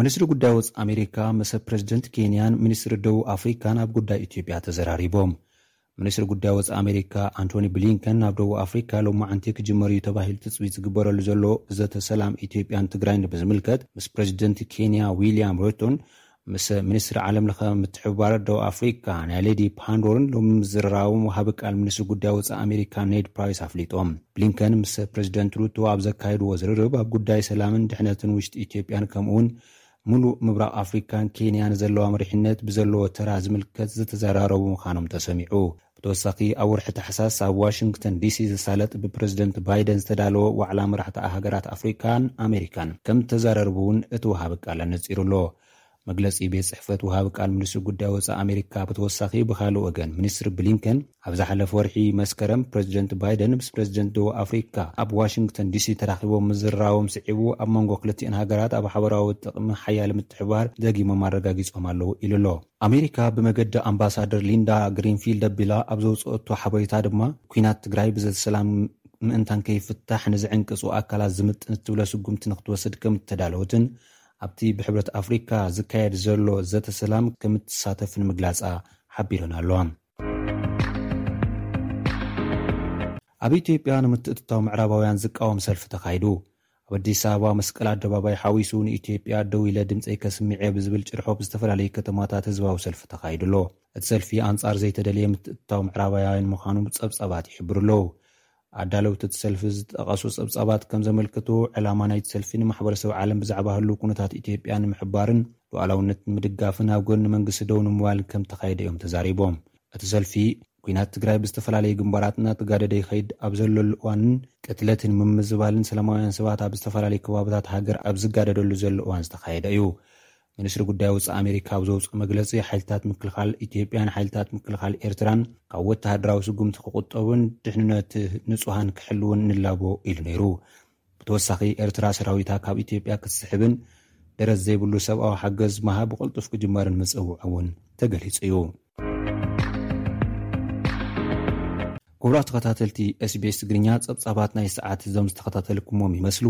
ሚኒስትሪ ጉዳይ ወጻኢ ኣሜሪካ፣ ምስ ፕረዚደንት ኬንያን ሚኒስትሪ ደቡብ ኣፍሪካን ኣብ ጉዳይ ኢትዮጵያ ተዘራሪቦም። ሚኒስትሪ ጉዳይ ወፃኢ ኣሜሪካ ኣንቶኒ ብሊንከን ናብ ደቡብ ኣፍሪካ ሎማዕንቲ ክጅመር እዩ ተባሂሉ ትፅቢት ዝግበረሉ ዘሎ ዘተ ሰላም ኢትዮጵያን ትግራይን ንብዝምልከት ምስ ፕረዚደንት ኬንያ ዊልያም ሩቶን ምስ ሚኒስትሪ ዓለም ለኸ ምትሕብባር ደቡብ ኣፍሪካ ናሌዲ ፓንዶርን ሎሚ ምዝርራቦም ወሃቢ ቃል ሚኒስትሪ ጉዳይ ወፃኢ ኣሜሪካ ኔድ ፕራይስ ኣፍሊጦም። ብሊንከን ምስ ፕረዚደንት ሩቶ ኣብ ዘካየድዎ ዝርርብ ኣብ ጉዳይ ሰላምን ድሕነትን ውሽጢ ኢትዮጵያን ከምኡውን ምሉእ ምብራቕ ኣፍሪካን ኬንያን ዘለዋ መሪሕነት ብዘለዎ ተራ ዝምልከት ዝተዘራረቡ ምዃኖም ተሰሚዑ። ብተወሳኺ ኣብ ወርሒ ታሕሳስ ኣብ ዋሽንግተን ዲሲ ዝሳለጥ ብፕረዚደንት ባይደን ዝተዳለወ ዋዕላ መራሕቲ ሃገራት ኣፍሪካን ኣሜሪካን ከምተዘረርቡ እውን እቲ ወሃቢ ቃል ኣነፂሩ ኣሎ። መግለፂ ቤት ፅሕፈት ወሃቢ ቃል ሚኒስትሪ ጉዳይ ወፃኢ ኣሜሪካ ብተወሳኺ ብኻሊእ ወገን ሚኒስትር ብሊንከን ኣብ ዝሓለፈ ወርሒ መስከረም ፕረዚደንት ባይደን ምስ ፕረዚደንት ደቡብ ኣፍሪካ ኣብ ዋሽንግተን ዲሲ ተራኺቦም ምዝርራቦም ስዒቡ ኣብ መንጎ ክልቲኤን ሃገራት ኣብ ሓበራዊ ጥቕሚ ሓያል ምትሕብባር ደጊሞም ኣረጋጊፆም ኣለው ኢሉ ኣሎ። ኣሜሪካ ብመገዲ ኣምባሳደር ሊንዳ ግሪንፊልድ ኣቢላ ኣብ ዘውፀኦቶ ሓበሬታ ድማ ኲናት ትግራይ ብዘተ ሰላም ምእንታን ከይፍታሕ ንዝዕንቅፁ ኣካላት ዝምጥን እትብሎ ስጉምቲ ንክትወስድ ከምእተዳለወትን ኣብቲ ብሕብረት ኣፍሪካ ዝካየድ ዘሎ ዘተ ሰላም ከምእትሳተፍን ምግላፃ ሓቢረን ኣለዋ። ኣብ ኢትዮጵያ ንምትእትታው ምዕራባውያን ዝቃወም ሰልፊ ተኻይዱ። ኣብ ኣዲስ ኣበባ መስቀል ኣደባባይ ሓዊሱ ንኢትዮጵያ ደው ኢለ ድምፀይ ከስምዕ'የ ብዝብል ጭርሖ ኣብ ዝተፈላለዩ ከተማታት ህዝባዊ ሰልፊ ተኻይዱ ኣሎ። እቲ ሰልፊ ኣንፃር ዘይተደለየ ምትእትታው ምዕራባያውያን ምዃኑ ፀብፃባት ይሕብሩ ኣለው። ኣዳለውቲ እቲ ሰልፊ ዝጠቐሱ ጸብጻባት ከም ዘመልክትዎ፣ ዕላማ ናይቲ ሰልፊ ንማሕበረሰብ ዓለም ብዛዕባ ህሉው ኩነታት ኢትዮጵያ ንምሕባርን ሉኣላውነት ንምድጋፍን ኣብ ጎኒ መንግስቲ ደው ንምባልን ከም እተኻየደ እዮም ተዛሪቦም። እቲ ሰልፊ፣ ኲናት ትግራይ ብዝተፈላለዩ ግንባራት እናተጋደደ ይኸይድ ኣብ ዘለሉ እዋንን ቅትለትን ምምዝባልን ሰላማውያን ሰባት ኣብ ዝተፈላለዩ ከባብታት ሃገር ኣብ ዝጋደደሉ ዘሎ እዋን ዝተኻየደ እዩ። ሚኒስትሪ ጉዳይ ወፃኢ ኣሜሪካ ኣብ ዘውፅኦ መግለፂ ሓይልታት ምክልኻል ኢትዮጵያን ሓይልታት ምክልኻል ኤርትራን ካብ ወተሃደራዊ ስጉምቲ ክቑጠቡን ድሕንነት ንፁሃን ክሕልውን ንላቦ ኢሉ ነይሩ። ብተወሳኺ ኤርትራ ሰራዊታ ካብ ኢትዮጵያ ክትስሕብን ደረት ዘይብሉ ሰብኣዊ ሓገዝ ምሃብ ብቕልጡፍ ክጅመርን ምፅውዑ እውን ተገሊፁ እዩ። ክቡራት ተኸታተልቲ SBS ትግርኛ ጸብጻባት ናይ ሰዓት እዞም ዝተኸታተልኩሞም ይመስሉ።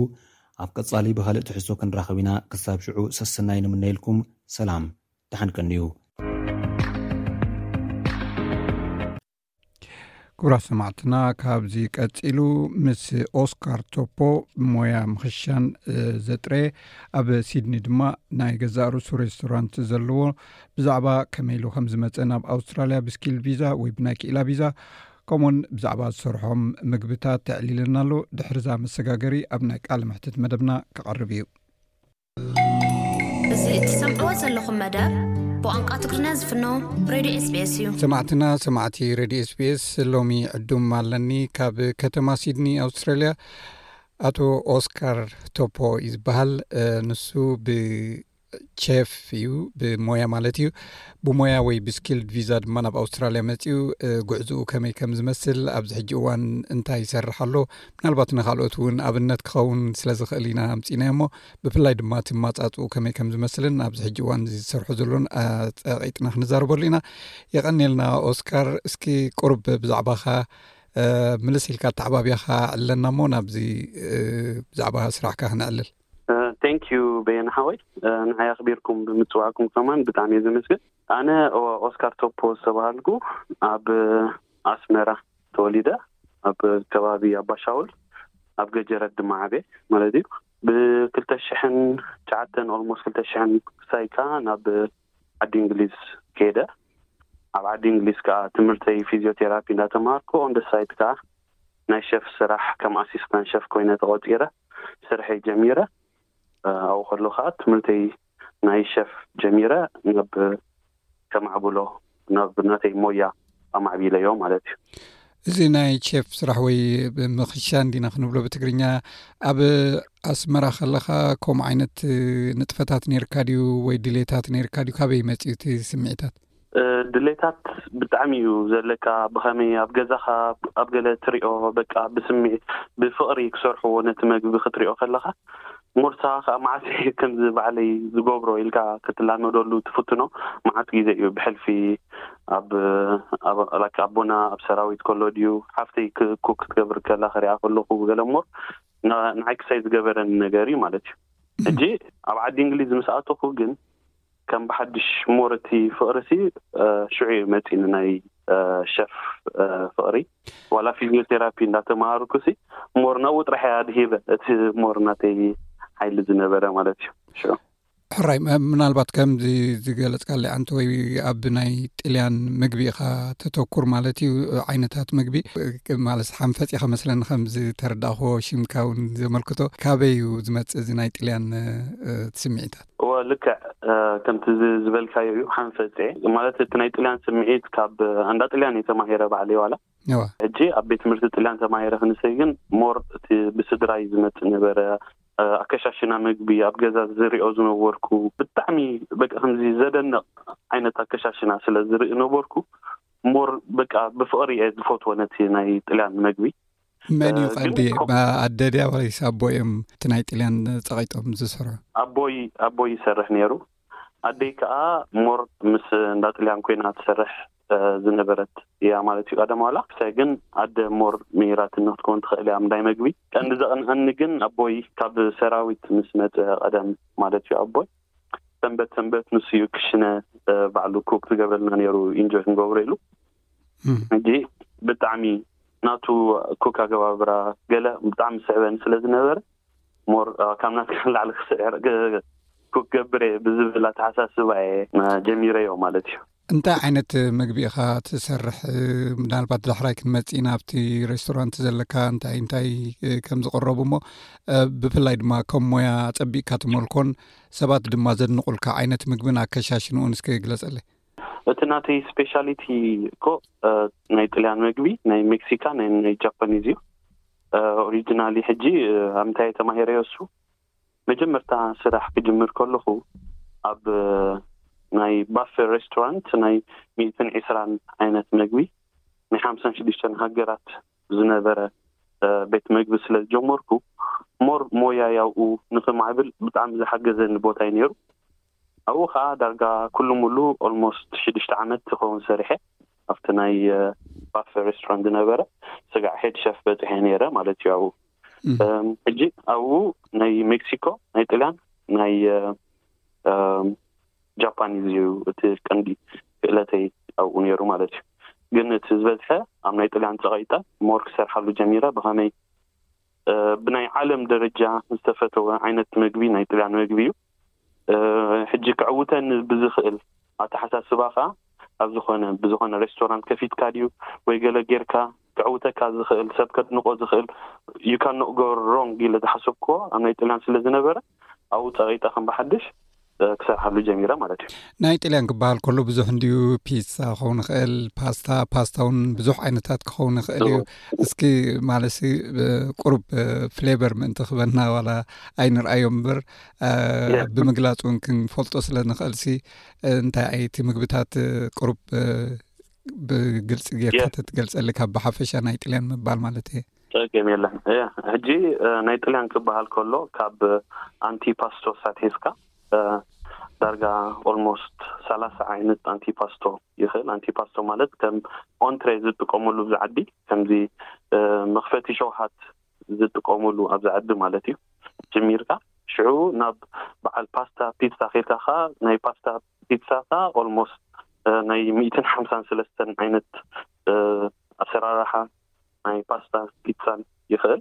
ኣብ ቀጻሊ ብኻልእ ትሕዝቶ ክንራኸብ ኢና ክሳብ ሽዑ ሰሰናዩ ንምነየልኩም ሰላም ደሓን ቀንዩ። ክብራት ሰማዕትና ካብዚ ቀጺሉ ምስ ኦስካር ቶፖ ሞያ ምኽሻን ዘጥረየ ኣብ ሲድኒ ድማ ናይ ገዛእ ርእሱ ሬስቶራንት ዘለዎ ብዛዕባ ከመይ ኢሉ ከም ዝመፀ ናብ ኣውስትራልያ ብስኪል ቪዛ ወይ ብናይ ክኢላ ቪዛ ከምኡውን ብዛዕባ ዝሰርሖም ምግብታት ተዕሊለና ኣሎ። ድሕሪ እዛ መሰጋገሪ ኣብ ናይ ቃለ መሕትት መደብና ክቐርብ እዩ። እዚ እትሰምዕዎ ዘለኹም መደብ ብቋንቋ ትግርኛ ዝፍኖ ሬድዮ ስቤስ እዩ። ሰማዕትና ሰማዕቲ ሬድዮ ስቤስ ሎሚ ዕዱም ኣለኒ ካብ ከተማ ሲድኒ ኣውስትራልያ ኣቶ ኦስካር ቶፖ እዩ ዝበሃል ንሱ ብ ቸፍ እዩ ብሞያ ማለት እዩ ብሞያ ወይ ብስኪልድ ቪዛ ድማ ናብ ኣውስትራልያ መፅኡ ጉዕዝኡ ከመይ ከም ዝመስል ኣብዚ ሕጂ እዋን እንታይ ይሰርሕ ኣሎ ምናልባት ንካልኦት እውን ኣብነት ክኸውን ስለ ዝኽእል ኢና ኣምፅናዮ እሞ ብፍላይ ድማ እቲ ማፃፅኡ ከመይ ከም ዝመስልን ኣብዚ ሕጂ እዋን እዚ ዝሰርሑ ዘሎን ፀቂጥና ክንዛርበሉ ኢና የቀኒልና ኦስካር እስኪ ቁርብ ብዛዕባካ ምልስ ኢልካ ተዕባብያካ ዕለና እሞ ናብዚ ብዛዕባ ስራሕካ ክንዕልል ቴንክ ዩ በየነ ሓወይ ንዓይ ኣኽቢርኩም ብምፅዋዕኩም ከማን ብጣዕሚ እየ ዘመስግን ኣነ ኦስካር ቶፖ ዝተባሃልኩ ኣብ ኣስመራ ተወሊደ ኣብ ከባቢ ኣባሻውል ኣብ ገጀረት ድማ ዓበ ማለት እዩ ብክልተ ሽሕን ትሽዓተን ኦልሞስ ክልተ ሽሕን ክሳይ ከዓ ናብ ዓዲ እንግሊዝ ከይደ ኣብ ዓዲ እንግሊዝ ከዓ ትምህርተይ ፊዚዮቴራፒ እንዳተማሃርኩ ኦንደሳይት ከዓ ናይ ሸፍ ስራሕ ከም ኣሲስታን ሸፍ ኮይነ ተቖጺረ ስርሐይ ጀሚረ ኣብኡ ከለኩ ከኣ ትምህርተይ ናይ ሸፍ ጀሚረ ናብ ከማዕብሎ ናብ ናተይ ሞያ ኣማዕቢለዮ ማለት እዩ እዚ ናይ ሸፍ ስራሕ ወይ ብምክሻ እንዲና ክንብሎ ብትግርኛ ኣብ ኣስመራ ከለካ ከምኡ ዓይነት ንጥፈታት ነርካ ድዩ ወይ ድሌታት ነርካ ድዩ ካበይ መፅኡ እቲ ስምዒታት ድሌታት ብጣዕሚ እዩ ዘለካ ብከመይ ኣብ ገዛካ ኣብ ገለ ትሪኦ በቃ ብስሚዒት ብፍቅሪ ክሰርሕዎ ነቲ መግቢ ክትሪኦ ከለካ ሞርሳ ከኣ መዓስ እየ ከምዚ ባዕለይ ዝገብሮ ኢልካ ክትላመደሉ ትፍትኖ መዓት ግዜ እዩ ብሕልፊ ኣብ like ኣቦና ኣብ ሰራዊት ከሎ ድዩ ሓፍተይ ኩክ ክትገብር ከላ ክሪኣ ከለኩ ገለ እሞ ንዓይ ክሳይ ዝገበረኒ ነገር እዩ ማለት እዩ ሕጂ ኣብ ዓዲ እንግሊዝ ምስ ኣተኩ ግን ከም ብሓድሽ more እቲ ፍቕሪሲ ሽዑ እዩ መጺኡኒ ናይ ሸፍ ፍቕሪ ዋላ ፊዝዮቴራፒ እንዳተማሃርኩሲ more ናብኡ ጥራሕ እየ ኣድሂበ እቲ more ናተይ ሓይሊ ዝነበረ ማለት እዩ ሽዑ ሕራይ ምናልባት ከምዚ ዝገለፅካለይ ኣንተ ወይ ኣብ ናይ ጥልያን ምግቢ ኢኻ ተተኩር ማለት እዩ ዓይነታት ምግቢ ማለት ሓንፈፅ ኢኻ መስለኒ ከምዝተረዳእክዎ ሽምካ እውን ዘመልክቶ ካበይ እዩ ዝመፅእ እዚ ናይ ጥልያን ስምዒታት እወ ልክዕ ከምቲ ዝበልካዮ እዩ ሓንፈጼ ማለት እቲ ናይ ጥልያን ስምዒት ካብ ኣንዳ ጥልያን እየ ተማሂረ ባዕለይ ዋላ ሕጂ ኣብ ቤት ትምህርቲ ጥልያን ተማሂረ ክንሰይ ግን ሞር እቲ ብስድራ እዩ ዝመጽእ ነበረ ኣከሻሽና መግቢ ኣብ ገዛ ዝሪኦ ዝነበርኩ ብጣዕሚ በቃ ከምዚ ዘደንቕ ዓይነት ኣከሻሽና ስለ ዝርኢ ነበርኩ ሞር በቃ ብፍቕሪ እየ ዝፈትዎ ነቲ ናይ ጥልያን መግቢ መን እዩ ቀንዲ ኣደ ድያ ወይስ ኣቦ እዮም እቲ ናይ ጥልያን ጸቒጦም ዝሰርሑ? ኣቦይ ኣቦይ ይሰርሕ ነይሩ ኣደይ ከኣ ሞር ምስ እንዳ ጥልያን ኮይና ትሰርሕ ዝነበረት እያ ማለት እዩ ቀደም ዋላ ሕሳይ ግን ኣደ ሞር መይራትኒ ክትከውን ትኽእል እያ ምንዳይ መግቢ ቀንዲ ዘቕንዐኒ ግን ኣቦይ ካብ ሰራዊት ምስ መጸ ቀደም ማለት እዩ ኣቦይ ሰንበት ሰንበት ንሱ እዩ ክሽነ ባዕሉ ኩክ ዝገብረልና ነይሩ ኢንጆይ ክንገብሮ ኢሉ ሕጂ ብጣዕሚ ናቱ ኩክ ኣገባብራ ገለ ብጣዕሚ ዝስሕበኒ ስለ ዝነበረ ሞር ካብ ናትካ ንላዕሊ ክስዕር ኩክ ክገብር እየ ብዝብል ኣተሓሳስባ እየ ጀሚረዮ ማለት እዩ። እንታይ ዓይነት ምግቢ ኢኻ ትሰርሕ ምናልባት ዳሕራይ ክንመፅእ ኢና ኣብቲ ሬስቶራንት ዘለካ እንታይ እንታይ ከም ዝቕረቡ እሞ ብፍላይ ድማ ከም ሞያ ፀቢቕካ ትመልኮን ሰባት ድማ ዘድንቑልካ ዓይነት ምግብን ኣከሻሽንኡን እስከ ግለፀለይ። እቲ ናተይ ስፔሻሊቲ እኮ ናይ ጥልያን መግቢ ናይ ሜክሲካ ናይ ጃፓኒዝ እዩ ኦሪጂናሊ ሕጂ ኣምታይ ተማሂረዮ እሱ መጀመርታ ስራሕ ክጅምር ከለኹ ኣብ ናይ ባፌ ሬስቶራንት ናይ ሚእትን ዒስራን ዓይነት መግቢ ናይ ሓምሳን ሽዱሽተን ሃገራት ዝነበረ ቤት መግቢ ስለ ዝጀመርኩ ሞር ሞያ ያብኡ ንክማዕብል ብጣዕሚ ዝሓገዘኒ ቦታ እዩ ነይሩ ኣብኡ ከኣ ዳርጋ ኩሉ ሙሉ ኦልሞስት ሽዱሽተ ዓመት ዝከውን ሰሪሐ ኣብቲ ናይ ባፈ ሬስቶራንት ዝነበረ ስጋዕ ሄድ ሸፍ በጺሐ ኔረ ማለት እዩ ኣብኡ ሕጂ ኣብኡ ናይ ሜክሲኮ ናይ ጥልያን ናይ ጃፓኒዝ እዩ እቲ ቀንዲ ክእለተይ ኣብኡ ኔሩ ማለት እዩ ግን እቲ ዝበዝሐ ኣብ ናይ ጥልያን ጸቂጠ ሞር ክሰርሓሉ ጀሚረ ብከመይ ብናይ ዓለም ደረጃ ዝተፈተወ ዓይነት መግቢ ናይ ጥልያን መግቢ እዩ ሕጂ ክዕውተኒ ብዝኽእል ኣተሓሳስባ ከኣ ኣብ ዝኾነ ብዝኾነ ሬስቶራንት ከፊትካ ድዩ ወይ ገለ ጌርካ ክዕውተካ ዝኽእል ሰብ ከድንቆ ዝኽእል ዩ ካን ኖት ጎ ሮንግ ኢለ ዝሓሰብክዎ ኣብ ናይ ጥልያን ስለ ዝነበረ ኣብኡ ጸቒጠ ከም ብሓድሽ ክሰርሓሉ ጀሚረ ማለት እዩ። ናይ ጥልያን ክበሃል ከሎ ብዙሕ እንድዩ፣ ፒትሳ ክኸውን ይኽእል፣ ፓስታ፣ ፓስታ እውን ብዙሕ ዓይነታት ክኸውን ይኽእል እዩ። እስኪ ማለሲ ቁሩብ ፍሌቨር ምእንቲ ክበና ዋላ ኣይንርኣዮም እምበር ብምግላፅ እውን ክንፈልጦ ስለ ንኽእልሲ እንታይ ኣይቲ ምግብታት ቁሩብ ብግልፂ ጌርካ ተትገልፀሊ ካብ ብሓፈሻ ናይ ጥልያን ምባል ማለት እየ። ጸገም የለን እያ ሕጂ ናይ ጥልያን ክበሃል ከሎ ካብ ኣንቲ ፓስቶ ኣትሒዝካ ዳርጋ ኦልሞስት ሰላሳ ዓይነት ኣንቲ ፓስቶ ይኽእል ኣንቲ ፓስቶ ማለት ከም ኦንትሬ ዝጥቀሙሉ ኣብዚ ዓዲ ከምዚ መኽፈቲ ሸውሃት ዝጥቀሙሉ ኣብዚ ዓዲ ማለት እዩ ጅሚርካ ሽዑ ናብ በዓል ፓስታ ፒትሳ ኬድካ ከኣ ናይ ፓስታ ፒትሳ ከኣ ኦልሞስት ናይ ሚእትን ሓምሳን ስለስተን ዓይነት ኣሰራርሓ ናይ ፓስታን ፒትሳን ይክእል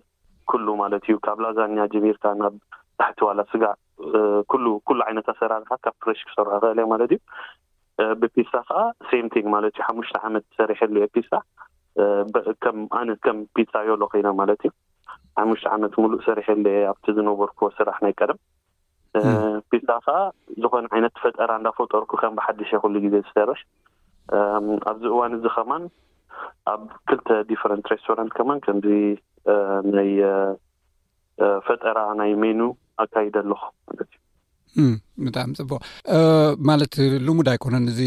ኩሉ ማለት እዩ ካብ ላዛኛ ጀሚርካ ናብ ታሕቲ ዋላ ስጋ ኩሉ ኩሉ ዓይነት ኣሰራርሓ ካብ ፍሬሽ ክሰርሖ ይክእል እየ ማለት እዩ ብፒትሳ ከኣ ሴም ቲንግ ማለት እዩ ሓሙሽተ ዓመት ሰሪሐሉ እየ ፒትሳ ከም ኣነ ከም ፒትሳ ዮሎ ኮይነ ማለት እዩ ሓሙሽተ ዓመት ሙሉእ ሰሪሐሉ እየ ኣብቲ ዝነበርኩዎ ስራሕ ናይ ቀደም ቢላ ከኣ ዝኾነ ዓይነት ፈጠራ እንዳፈጠርኩ ከም ብሓድሽ እየ ኩሉ ግዜ ዝሰርሕ ኣብዚ እዋን እዚ ከማን ኣብ ክልተ ዲፈረንት ሬስቶራንት ከማን ከምዚ ናይ ፈጠራ ናይ ሜኑ ኣካይደ ኣለኹ ማለት እዩ ብጣዕሚ ፅቡቅ ማለት ልሙድ ኣይኮነን እዚ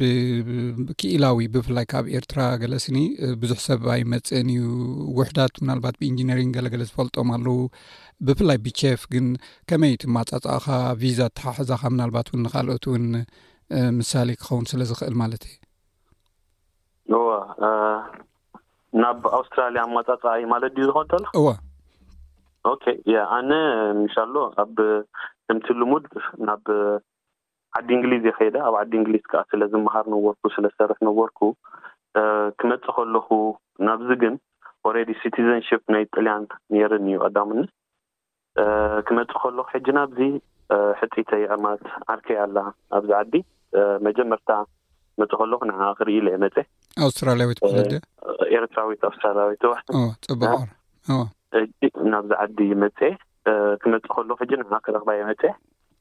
ብክኢላዊ ብፍላይ ካብ ኤርትራ ገለ ስኒ ብዙሕ ሰብ ኣይመፅእን እዩ ውሕዳት ምናልባት ብኢንጂነሪንግ ገለገለ ዝፈልጦም ኣለው ብፍላይ ብቼፍ ግን ከመይ ትማፃፃእኻ ቪዛ ኣተሓሕዛኻ ምናልባት እውን ንካልኦት እውን ምሳሌ ክኸውን ስለ ዝኽእል ማለት እየ እወ ናብ ኣውስትራልያ ኣማፃፃኣ እዩ ማለት ድዩ ዝኾን ተሎ እወ ኦኬ ያ ኣነ ምሻሎ ኣብ ከምቲ ልሙድ ናብ ዓዲ እንግሊዝ እየ ከይደ ኣብ ዓዲ እንግሊዝ ከኣ ስለ ዝመሃር ነበርኩ ስለ ዝሰርሕ ነበርኩ ክመጽእ ከለኹ ናብዚ ግን ኦሬዲ ሲቲዘንሺፕ ናይ ጥልያን ነይርኒ እዩ ቀዳምነት ክመጽእ ከለኹ ሕጂ ናብዚ ሕጺተይ ዕማት ዓርከይ ኣላ ኣብዚ ዓዲ መጀመርታ መጽእ ከለኹ ንዓ ክርኢ ኢለ እየ መጸ ኣውስትራልያዊት ወለደ ኤርትራዊት ኣውስትራልያዊት ጽቡቅ ናብዚ ዓዲ መጸ ክመጽእ ከሎ ሕጂ ንዓ ክረኽባ እየ መጺኣ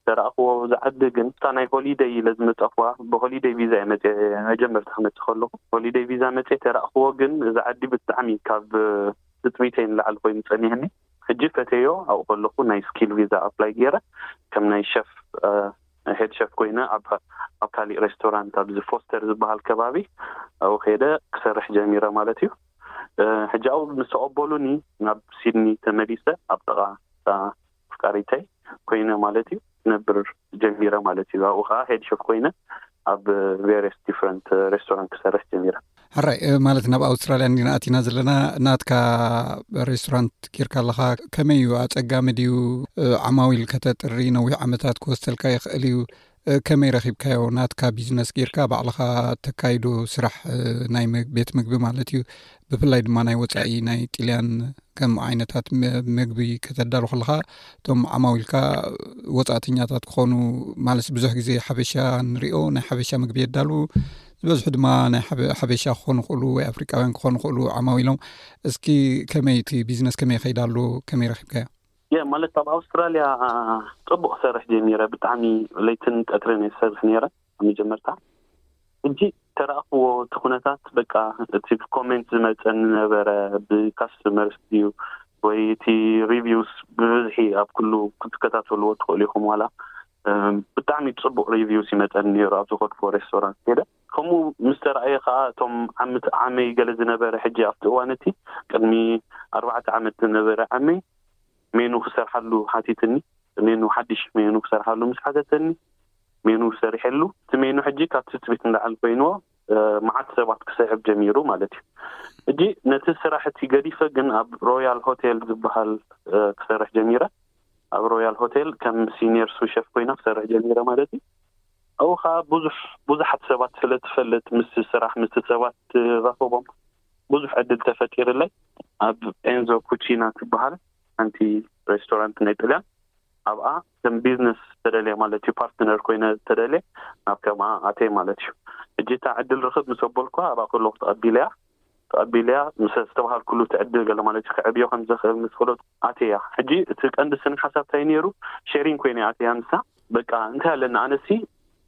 ዘረኣኽዎ ዝዓቢ ግን እታ ናይ ሆሊደይ ኢለ ዝመጻኹዋ ብሆሊደይ ቪዛ እየ መጺ መጀመርታ ክመጽእ ከለኹ ሆሊደይ ቪዛ መጺ ተረኣኽዎ ግን እዚ ዓዲ ብጣዕሚ ካብ ትጽቢተይ ንላዕሊ ኮይኑ ጸኒሕኒ ሕጂ ፈተዮ ኣብኡ ከለኹ ናይ ስኪል ቪዛ ኣፕላይ ገይረ ከም ናይ ሸፍ ሄድ ሸፍ ኮይነ ኣብ ኣብ ካሊእ ሬስቶራንት ኣብዚ ፎስተር ዝበሃል ከባቢ ኣብኡ ከይደ ክሰርሕ ጀሚረ ማለት እዩ ሕጂ ኣብኡ ምስ ተቐበሉኒ ናብ ሲድኒ ተመሊሰ ኣብ ጥቓ እታ ኣፍቃሪተይ ኮይነ ማለት እዩ ክነብር ጀሚረ ማለት እዩ። ኣብኡ ከኣ ሄድ ሸፍ ኮይነ ኣብ ቬርየስ ዲፍረንት ሬስቶራንት ክሰርሕ ጀሚረ። ሕራይ ማለት ናብ ኣውስትራልያ እንዲና ኣቲና ዘለና ናትካ ሬስቶራንት ጌርካ ኣለኻ ከመይ እዩ ኣጸጋሚ ድዩ ዓማዊል ከተጥሪ ነዊሕ ዓመታት ክወስደልካ ይኽእል እዩ ከመይ ረኪብካዮ ናትካ ቢዝነስ ጌርካ ባዕልካ ተካይዶ ስራሕ ናይ ቤት ምግቢ ማለት እዩ ብፍላይ ድማ ናይ ወፃኢ ናይ ጥልያን ከም ዓይነታት ምግቢ ከተዳሉ ከለካ እቶም ዓማዊልካ ወፃእተኛታት ክኾኑ ማለት ብዙሕ ግዜ ሓበሻ ንሪኦ ናይ ሓበሻ ምግቢ የዳሉ ዝበዝሑ ድማ ናይ ሓበሻ ክኾኑ ክእሉ ወይ ኣፍሪካውያን ክኾኑ ክእሉ ዓማዊሎም እስኪ ከመይ እቲ ቢዝነስ ከመይ ይከይዳ ኣሎ ከመይ ረኪብካዮ የ ማለት ኣብ ኣውስትራልያ ፅቡቅ ክሰርሕ ጀሚረ ብጣዕሚ ለይትን ቀትርን እየ ዝሰርሕ ነይረ ኣብ መጀመርታ ሕጂ ተረኣክዎ እቲ ኩነታት በቃ እቲ ብኮሜንት ዝመፀኒ ነበረ ብካስተመርስ ድዩ ወይ እቲ ሪቪውስ ብብዝሒ ኣብ ኩሉ ክትከታተልዎ ትኽእሉ ኢኹም ዋላ ብጣዕሚ ፅቡቅ ሪቪውስ ይመፀኒ ነይሩ ኣብ ዝኸድክዎ ሬስቶራንት ከይደ ከምኡ ምስ ተራእየ ከኣ እቶም ዓምት ዓመይ ገለ ዝነበረ ሕጂ ኣብቲ እዋን እቲ ቅድሚ ኣርባዕተ ዓመት ዝነበረ ዓመይ ሜኑ ክሰርሓሉ ሓቲትኒ ሜኑ ሓድሽ ሜኑ ክሰርሓሉ ምስ ሓተተኒ ሜኑ ሰሪሐሉ እቲ ሜኑ ሕጂ ካብ ትጽቢት ንላዕሊ ኮይንዎ መዓት ሰባት ክስሕብ ጀሚሩ ማለት እዩ ሕጂ ነቲ ስራሕ እቲ ገዲፈ ግን ኣብ ሮያል ሆቴል ዝበሃል ክሰርሕ ጀሚረ ኣብ ሮያል ሆቴል ከም ሲኒየር ሱሸፍ ኮይነ ክሰርሕ ጀሚረ ማለት እዩ ኣብኡ ከኣ ብዙሕ ብዙሓት ሰባት ስለ ትፈልጥ ምስ ስራሕ ምስ ሰባት ትራኽቦም ብዙሕ ዕድል ተፈጢርለይ ኣብ ኤንዞ ኩቺና ትብሃል ሓንቲ ሬስቶራንት ናይ ጥልያን ኣብኣ ከም ቢዝነስ ተደልየ ማለት እዩ ፓርትነር ኮይነ ተደልየ ናብ ከምኣ ኣትየ ማለት እዩ ሕጂ እታ ዕድል ርኽብ ምስ ኣበልኩዋ ኣብኣ ከለኹ ተቐቢለያ ተቐቢለያ ምስ ዝተበሃልኩሉ እቲ ዕድል ገለ ማለት'ዩ ከዕብዮ ከም ዝኽእል ምስ ክእለቱ ኣትየያ። ሕጂ እቲ ቀንዲ ስነ ሓሳብ ታይ ኔሩ ሼሪንግ ኮይነ'ያ ኣትየያ ንሳ። በቃ እንታይ ኣለኒ ኣነሲ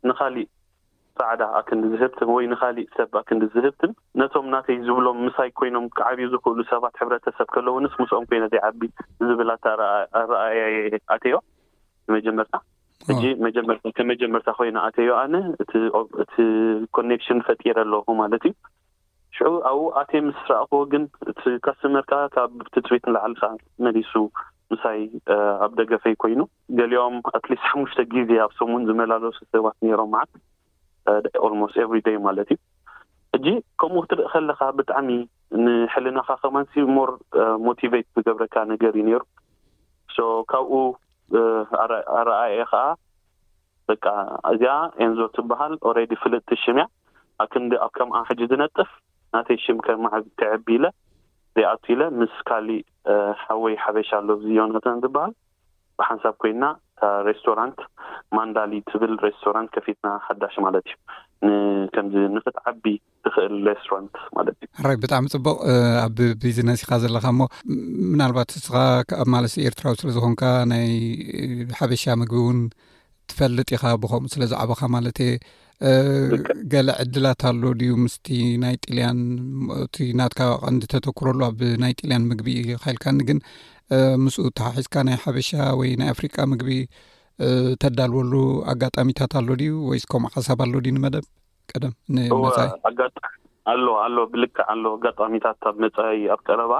ንኻሊእ ጻዕዳ ኣክንዲ ዝህብትን ወይ ንኻሊእ ሰብ ኣክንዲ ዝህብትን ነቶም ናተይ ዝብሎም ምሳይ ኮይኖም ክዓብዩ ዝኽእሉ ሰባት ሕብረተሰብ ከለዉንስ ምስኦም ኮይነ ዘይዓቢ ዝብል ኣረኣእያ'የ ኣትየዮ ንመጀመርታ። ሕጂ መጀመርታ ከም መጀመርታ ኮይነ ኣትየዮ ኣነ እቲ ኮኔክሽን ፈጢረ ኣለኹ ማለት'ዩ። ሽዑ ኣብኡ ኣትየ ምስ ረኣኹዎ ግን እቲ ካስተመር ከኣ ካብ ትጽቢት ንላዕሊ ከኣ መሊሱ ምሳይ ኣብ ደገፈይ ኮይኑ። ገሊኦም ኣትሊስት ሓሙሽተ ግዜ ኣብ ሰሙን ዝመላለሱ ሰባት ኔሮም መዓት ኦልሞስት ኤቭሪ ደይ ማለት እዩ። ሕጂ ከምኡ ክትርኢ ከለኻ ብጣዕሚ ንሕልናኻ ከማንሲ ሞር ሞቲቨይት ዝገብረካ ነገር እዩ ኔሩ። ሶ ካብኡ ኣረኣእየ ከኣ በቃ እዚኣ ኤንዞ ትብሃል ኦሬዲ ፍልጥቲ ሽም እያ ኣብ ክንዲ ኣብ ከምኣ ሕጂ ዝነጥፍ ናተይ ሽም ከ ማዕዝ ከዕቢ ኢለ ዘይኣቱ ኢለ ምስ ካሊእ ሓወይ ሓበሻ ኣሎ እዚ ዮናታን ዝብሃል ብሓንሳብ ኮይንና እታ ሬስቶራንት ማንዳሊ ትብል ሬስቶራንት ከፊትና ሓዳሽ ማለት እዩ ን ከምዚ ንክትዓቢ ትኽእል ሌስራንት ማለት እዩ ራይ ብጣዕሚ ፅቡቅ ኣብ ቢዝነስ ኢካ ዘለካ እሞ ምናልባት እስኻ ኣብ ማለስ ኤርትራዊ ስለዝኮንካ ናይ ሓበሻ ምግቢ እውን ትፈልጥ ኢኻ ብከምኡ ስለ ዝዓበካ ማለት እየ ገለ ዕድላት ኣሎ ድዩ ምስቲ ናይ ጥልያን እቲ ናትካ ቀንዲ ተተክረሉ ኣብ ናይ ጥልያን ምግቢ ካኢልካኒ ግን ምስኡ እተሓሒዝካ ናይ ሓበሻ ወይ ናይ ኣፍሪቃ ምግቢ ተዳልወሉ ኣጋጣሚታት ኣሎ ድዩ ወይስ ከምኡ ሓሳብ ኣሎ ድዩ ንመደብ ቀደም ንመፃኢ ኣሎ ኣሎ ብልክዕ ኣሎ ኣጋጣሚታት ኣብ መፃኢ ኣብ ቀረባ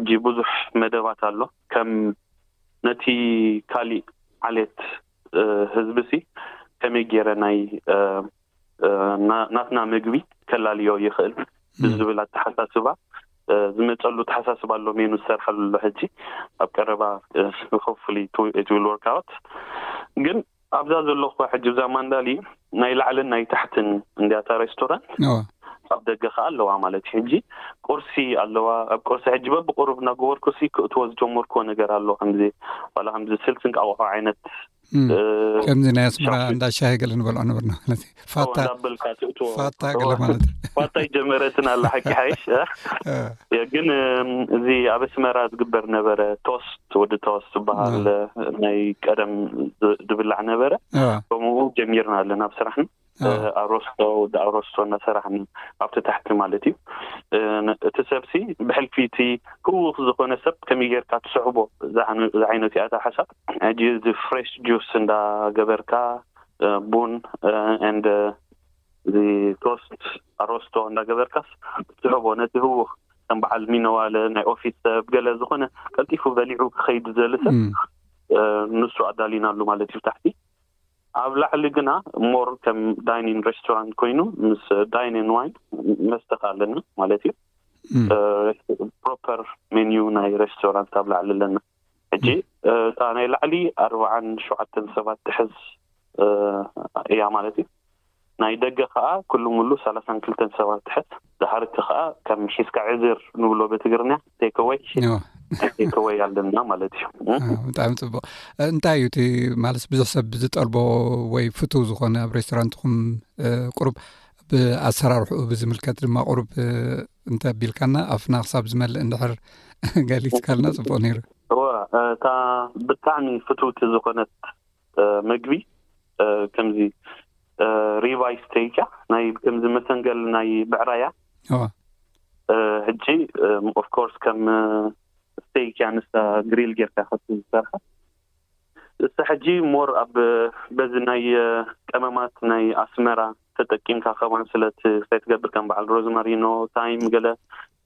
እጂ ብዙሕ መደባት ኣሎ ከም ነቲ ካሊእ ዓሌት ህዝቢ ሲ ከመይ ገይረ ናይ ናትና ምግቢ ከላልዮ ይኽእል ብዝብል ኣተሓሳስባ ዝመፀሉ ተሓሳስባ ኣሎ ሜኑ ዝሰርሐሉ ኣሎ ሕጂ ኣብ ቀረባ ሆፕፉሊ ኢት ዊል ወርክ ኣውት ግን ኣብዛ ዘለኹዋ ሕጂ እዛ ማንዳሊ ናይ ላዕልን ናይ ታሕትን እንድያ እታ ሬስቶራንት ኣብ ደገ ከኣ ኣለዋ ማለት እዩ ሕጂ ቁርሲ ኣለዋ ኣብ ቁርሲ ሕጂ በብቁሩብ እናገበርኩ ሲ ክእትዎ ዝጀመርኩዎ ነገር ኣሎ ከምዚ ዋላ ከምዚ ስልሲ እንቃቑሖ ዓይነት ከምዚ ናይ ኣስመራ እንዳ ሻሂ ገለ ንበልዖ ነበርና ማለት እዩ ፋታ እንዳበልካ ትእትዎ ፋታ ገለ ማለት እዩ። ፋታ ይጀመረትን ኣላ ሓቂ ሓይሽ እ? እ፣ የ- ግን እም፣ እዚ ኣብ ኣስመራ ዝግበር ነበረ ቶስት ወዲ ቶስት ዝበሃል ናይ ቀደም ዝ- ዝብላዕ ነበረ እ፣ ከምኡ ጀሚርና ኣለና ኣብ ስራሕና እ፣ እ፣ ኣሮስቶ ወዲ ኣሮስቶ እናሰራሕና ኣብቲ ታሕቲ ማለት እዩ እ፣ ነ- እቲ ሰብሲ ብሕልፊ እቲ ህውኽ ዝኾነ ሰብ ከመይ ጌርካ ትስሕቦ ዝዓነ- ዝዓይነቱ እያ እታ ሓሳብ ሕጂ እዚ ፍሬሽ ጁስ እንዳገበርካ ቡን and እዚ ቶስት ኣሮስቶ እንዳገበርካስ ትስሕቦ ነቲ ህዉኽ ከም በዓል ሚነዋለ ናይ ኦፊስ ሰብ ገለ ዝኾነ ቀልጢፉ በሊዑ ክኸይድ ዝደሊ ሰብ ንሱ ኣዳሊናሉ ማለት እዩ ታሕቲ ኣብ ላዕሊ ግና ሞር ከም ዳይኒን ሬስቶራንት ኮይኑ ምስ ዳይኒን ዋይን መስተኻ ኣለና ማለት እዩ ፕሮፐር ሜንዩ ናይ ሬስቶራንት ኣብ ላዕሊ ኣለና ሕጂ እታ ናይ ላዕሊ ኣርብዓን ሸውዓተን ሰባት ትሕዝ እያ ማለት እዩ ናይ ደገ ከኣ ኩሉ ሙሉ ሰላሳን ክልተን ሰባት ትሕዝ ድሓርቲ ከኣ ከም ሒዝካ ዕዝር ንብሎ ብትግርንያ ቴከወይ ቴከወይ ኣለና ማለት እዩ ብጣዕሚ ፅቡቅ እንታይ እዩ እቲ ማለት ብዙሕ ሰብ ዝጠልቦ ወይ ፍትው ዝኮነ ኣብ ሬስቶራንትኩም ቁሩብ ብኣሰራርሑ ብዝምልከት ድማ ቁሩብ እንተ ኣቢልካና ኣፍና ክሳብ ዝመልእ እንድሕር ገሊፅካልና ፅቡቅ ነይሩ እወ እታ ብጣዕሚ ፍትውቲ ዝኾነት ምግቢ ከምዚ ሪባይ ስተይክያ ናይ ከምዚ መሰንገል ናይ ብዕራያ እወ ሕጂ ኦፍኮርስ ከም ስተይክያ ንሳ ግሪል ጌርካ ከቲ ዝሰርሐ እስከ ሕጂ ሞር ኣብ በዚ ናይ ቀመማት ናይ ኣስመራ ተጠቂምካ ከማን ስለ ከይትገብር ከም በዓል ሮዝማሪኖ ታይም ገለ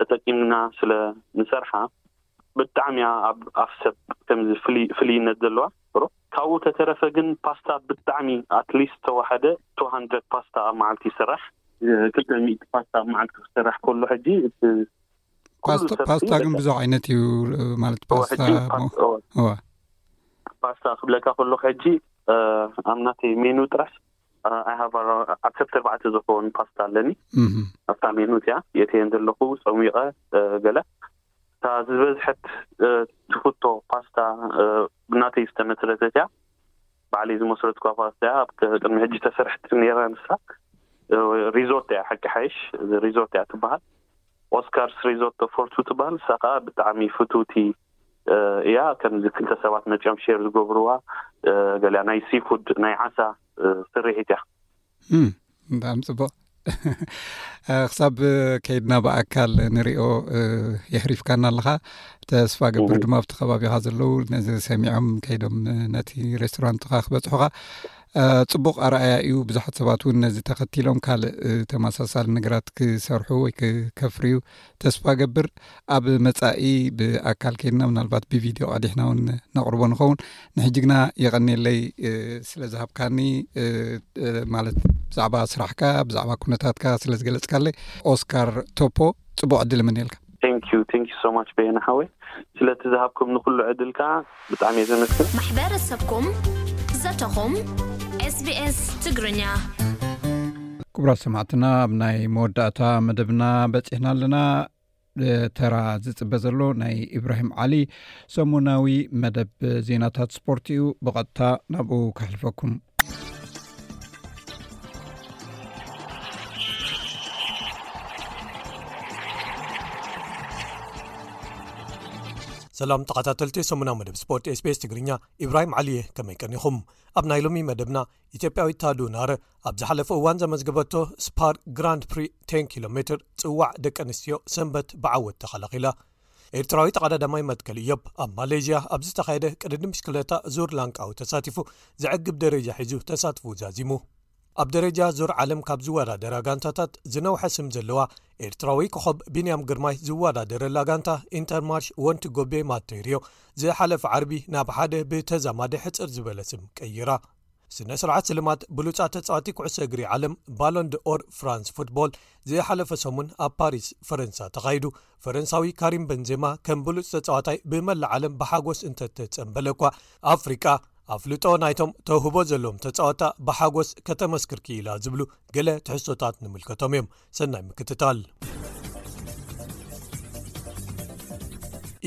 ተጠቂምና ስለ ንሰርሓ ብጣዕሚ እያ ኣብ ኣፍ ሰብ ከምዚ ፍልይነት ዘለዋ ሮ ካብኡ ተተረፈ ግን ፓስታ ብጣዕሚ ኣትሊስት ተዋሓደ ቱ ሃንድረድ ፓስታ ኣብ መዓልቲ ይስራሕ። ክልተ ሚእቲ ፓስታ ኣብ መዓልቲ ክስራሕ ከሎ ሕጂ እቲ ፓስታ ግን ብዙሕ ዓይነት እዩ ማለት ፓስታ ፓስታ ክብለካ ከሎ ሕጂ ኣብ ናተይ ሜኑ ጥራሕ ኣይሃባ ዓሰርተ ኣርባዕተ ዝኸውን ፓስታ ኣለኒ ኣብታ ሜኑ እቲኣ የእተየን ዘለኹ ፀሚቐ ገለ እታ ዝበዝሐት ትፍቶ ፓስታ ብናተይ ዝተመስረተት እያ ባዕለይ ዝመስረትክዋ ፓስታ እያ ኣብ ቅድሚ ሕጂ ተሰርሕቲ ነይራ ንሳ ሪዞቶ እያ ሓቂ ሓይሽ ሪዞቶ እያ ትበሃል ኦስካርስ ሪዞቶ ፎርቱ ትበሃል ንሳ ከዓ ብጣዕሚ ፍትውቲ እያ ከምዚ ክልተ ሰባት መፅኦም ሼር ዝገብርዋ ገሊያ ናይ ሲፉድ ናይ ዓሳ ስርሒት እያ ብጣዕሚ ፅቡቅ ክሳብ ከይድና ብኣካል ንሪኦ የሕሪፍካና ኣለኻ ተስፋ ገብር ድማ ኣብቲ ከባቢኻ ዘለዉ ነዚ ሰሚዖም ከይዶም ነቲ ሬስቶራንትካ ክበፅሑኻ ፅቡቅ ኣርኣያ እዩ ብዙሓት ሰባት እውን ነዚ ተኸቲሎም ካልእ ተመሳሳሊ ነገራት ክሰርሑ ወይ ከፍርዩ ተስፋ ገብር ኣብ መጻኢ ብኣካል ከድና ምናልባት ብቪድዮ ቀዲሕና እውን ነቕርቦ ንኸውን ንሕጂ ግና የቐኒየለይ ስለዝሃብካኒ ማለት ብዛዕባ ስራሕካ ብዛዕባ ኩነታትካ ስለዝገለፅካለይ ኦስካር ቶፖ ፅቡቅ ዕድል ምንልካ ንኪዩ ንኪዩ ሶማች በየና ሓወይ ስለቲ ዝሃብኩም ንኩሉ ዕድል ከዓ ብጣዕሚ እየ ዘመስግን። ማሕበረሰብኩም ዘተኹም SBS ትግርኛ። ክቡራት ሰማዕትና ኣብ ናይ መወዳእታ መደብና በፂሕና ኣለና ተራ ዝፅበ ዘሎ ናይ ኢብራሂም ዓሊ ሰሙናዊ መደብ ዜናታት ስፖርት እዩ ብቐጥታ ናብኡ ከሕልፈኩም ሰላም ተኸታተልቲ ሰሙናዊ መደብ ስፖርት ስቤስ ትግርኛ ኢብራሂም ዓሊየ ከመይ ቀኒኹም ኣብ ናይ ሎሚ መደብና ኢትዮጵያዊት ታዱ ናረ ኣብ ዝሓለፈ እዋን ዘመዝግበቶ ስፓር ግራንድ ፕሪ 10 ኪሎ ሜትር ጽዋዕ ደቂ ኣንስትዮ ሰንበት ብዓወት ተኸላኺላ ኤርትራዊ ተቐዳዳማይ መትከል እዮብ ኣብ ማሌዥያ ኣብ ዝተኻየደ ቅድድም ብሽክለታ ዙር ላንቃዊ ተሳቲፉ ዘዕግብ ደረጃ ሒዙ ተሳትፉ ዛዚሙ ኣብ ደረጃ ዙር ዓለም ካብ ዝወዳደራ ጋንታታት ዝነውሐ ስም ዘለዋ ኤርትራዊ ኮኸብ ቢንያም ግርማይ ዝወዳደረላ ጋንታ ኢንተርማርሽ ወንቲ ጎቤ ማተርዮ ዝሓለፈ ዓርቢ ናብ ሓደ ብተዛማዲ ሕፅር ዝበለ ስም ቀይራ ስነ ስርዓት ስልማት ብሉፃት ተፃዋቲ ኩዕሶ እግሪ ዓለም ባሎንድ ኦር ፍራንስ ፉትቦል ዝሓለፈ ሰሙን ኣብ ፓሪስ ፈረንሳ ተኻይዱ ፈረንሳዊ ካሪም በንዜማ ከም ብሉፅ ተፃዋታይ ብመላእ ዓለም ብሓጎስ እንተተፀምበለ እኳ ኣፍሪቃ ኣፍልጦ ናይቶም ተውህቦ ዘለዎም ተፃወታ ብሓጎስ ከተመስክር ክኢላ ዝብሉ ገለ ትሕሶታት ንምልከቶም እዮም ሰናይ ምክትታል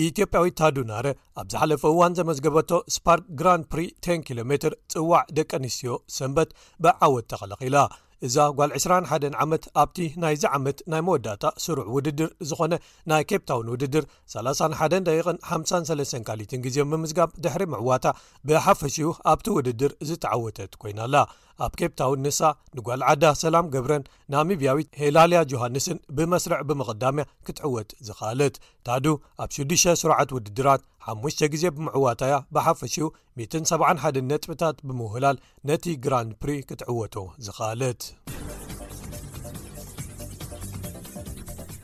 ኢትዮጵያዊት ታዱናረ ኣብ ዝሓለፈ እዋን ዘመዝገበቶ ስፓርት ግራን ፕሪ 10 ኪሎ ሜትር ጽዋዕ ደቂ ኣንስትዮ ሰንበት ብዓወት ተኸለኺላ እዛ ጓል 21 ዓመት ኣብቲ ናይዚ ዓመት ናይ መወዳእታ ስሩዕ ውድድር ዝኾነ ናይ ኬፕታውን ውድድር 31 ደቂቕን 53 ካሊትን ግዜ ምምዝጋብ ድሕሪ ምዕዋታ ብሓፈሽኡ ኣብቲ ውድድር ዝተዓወተት ኮይና ኣላ ኣብ ኬፕታውን ንሳ ንጓል ዓዳ ሰላም ገብረን ናሚብያዊት ሄላልያ ጆሃንስን ብመስርዕ ብምቕዳምያ ክትዕወት ዝኸኣለት ታዱ ኣብ ሽዱሽተ ስሩዓት ውድድራት ሓሙሽተ ግዜ ብምዕዋታያ ብሓፈሽኡ 171 ነጥብታት ብምውህላል ነቲ ግራንድ ፕሪ ክትዕወቶ ዝኸኣለት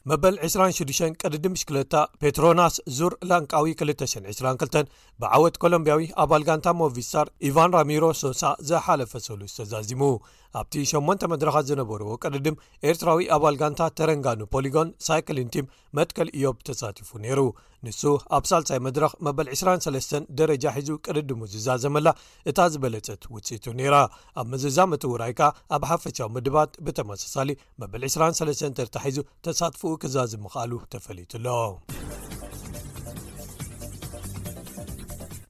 መበል 26 ቅድዲ ምሽክለታ ፔትሮናስ ዙር ላንቃዊ 222 ብዓወት ኮሎምብያዊ ኣባል ጋንታ ሞቪስታር ኢቫን ራሚሮ ሶሳ ዝሓለፈ ሰሉስ ተዛዚሙ ኣብቲ ሸሞንተ መድረኻት ዝነበርዎ ቅድድም ኤርትራዊ ኣባል ጋንታ ተረንጋኑ ፖሊጎን ሳይክሊን ቲም መትከል እዮብ ተሳቲፉ ነይሩ ንሱ ኣብ ሳልሳይ መድረኽ መበል 23 ደረጃ ሒዙ ቅድድሙ ዝዛዘመላ እታ ዝበለጸት ውፅኢቱ ነይራ ኣብ መዘዛመቲ ውራይ ከኣ ኣብ ሓፈሻዊ ምድባት ብተመሳሳሊ መበል 23 ተርታ ሒዙ ተሳትፍኡ ክዛዝ ምክኣሉ ተፈሊጡ ኣሎ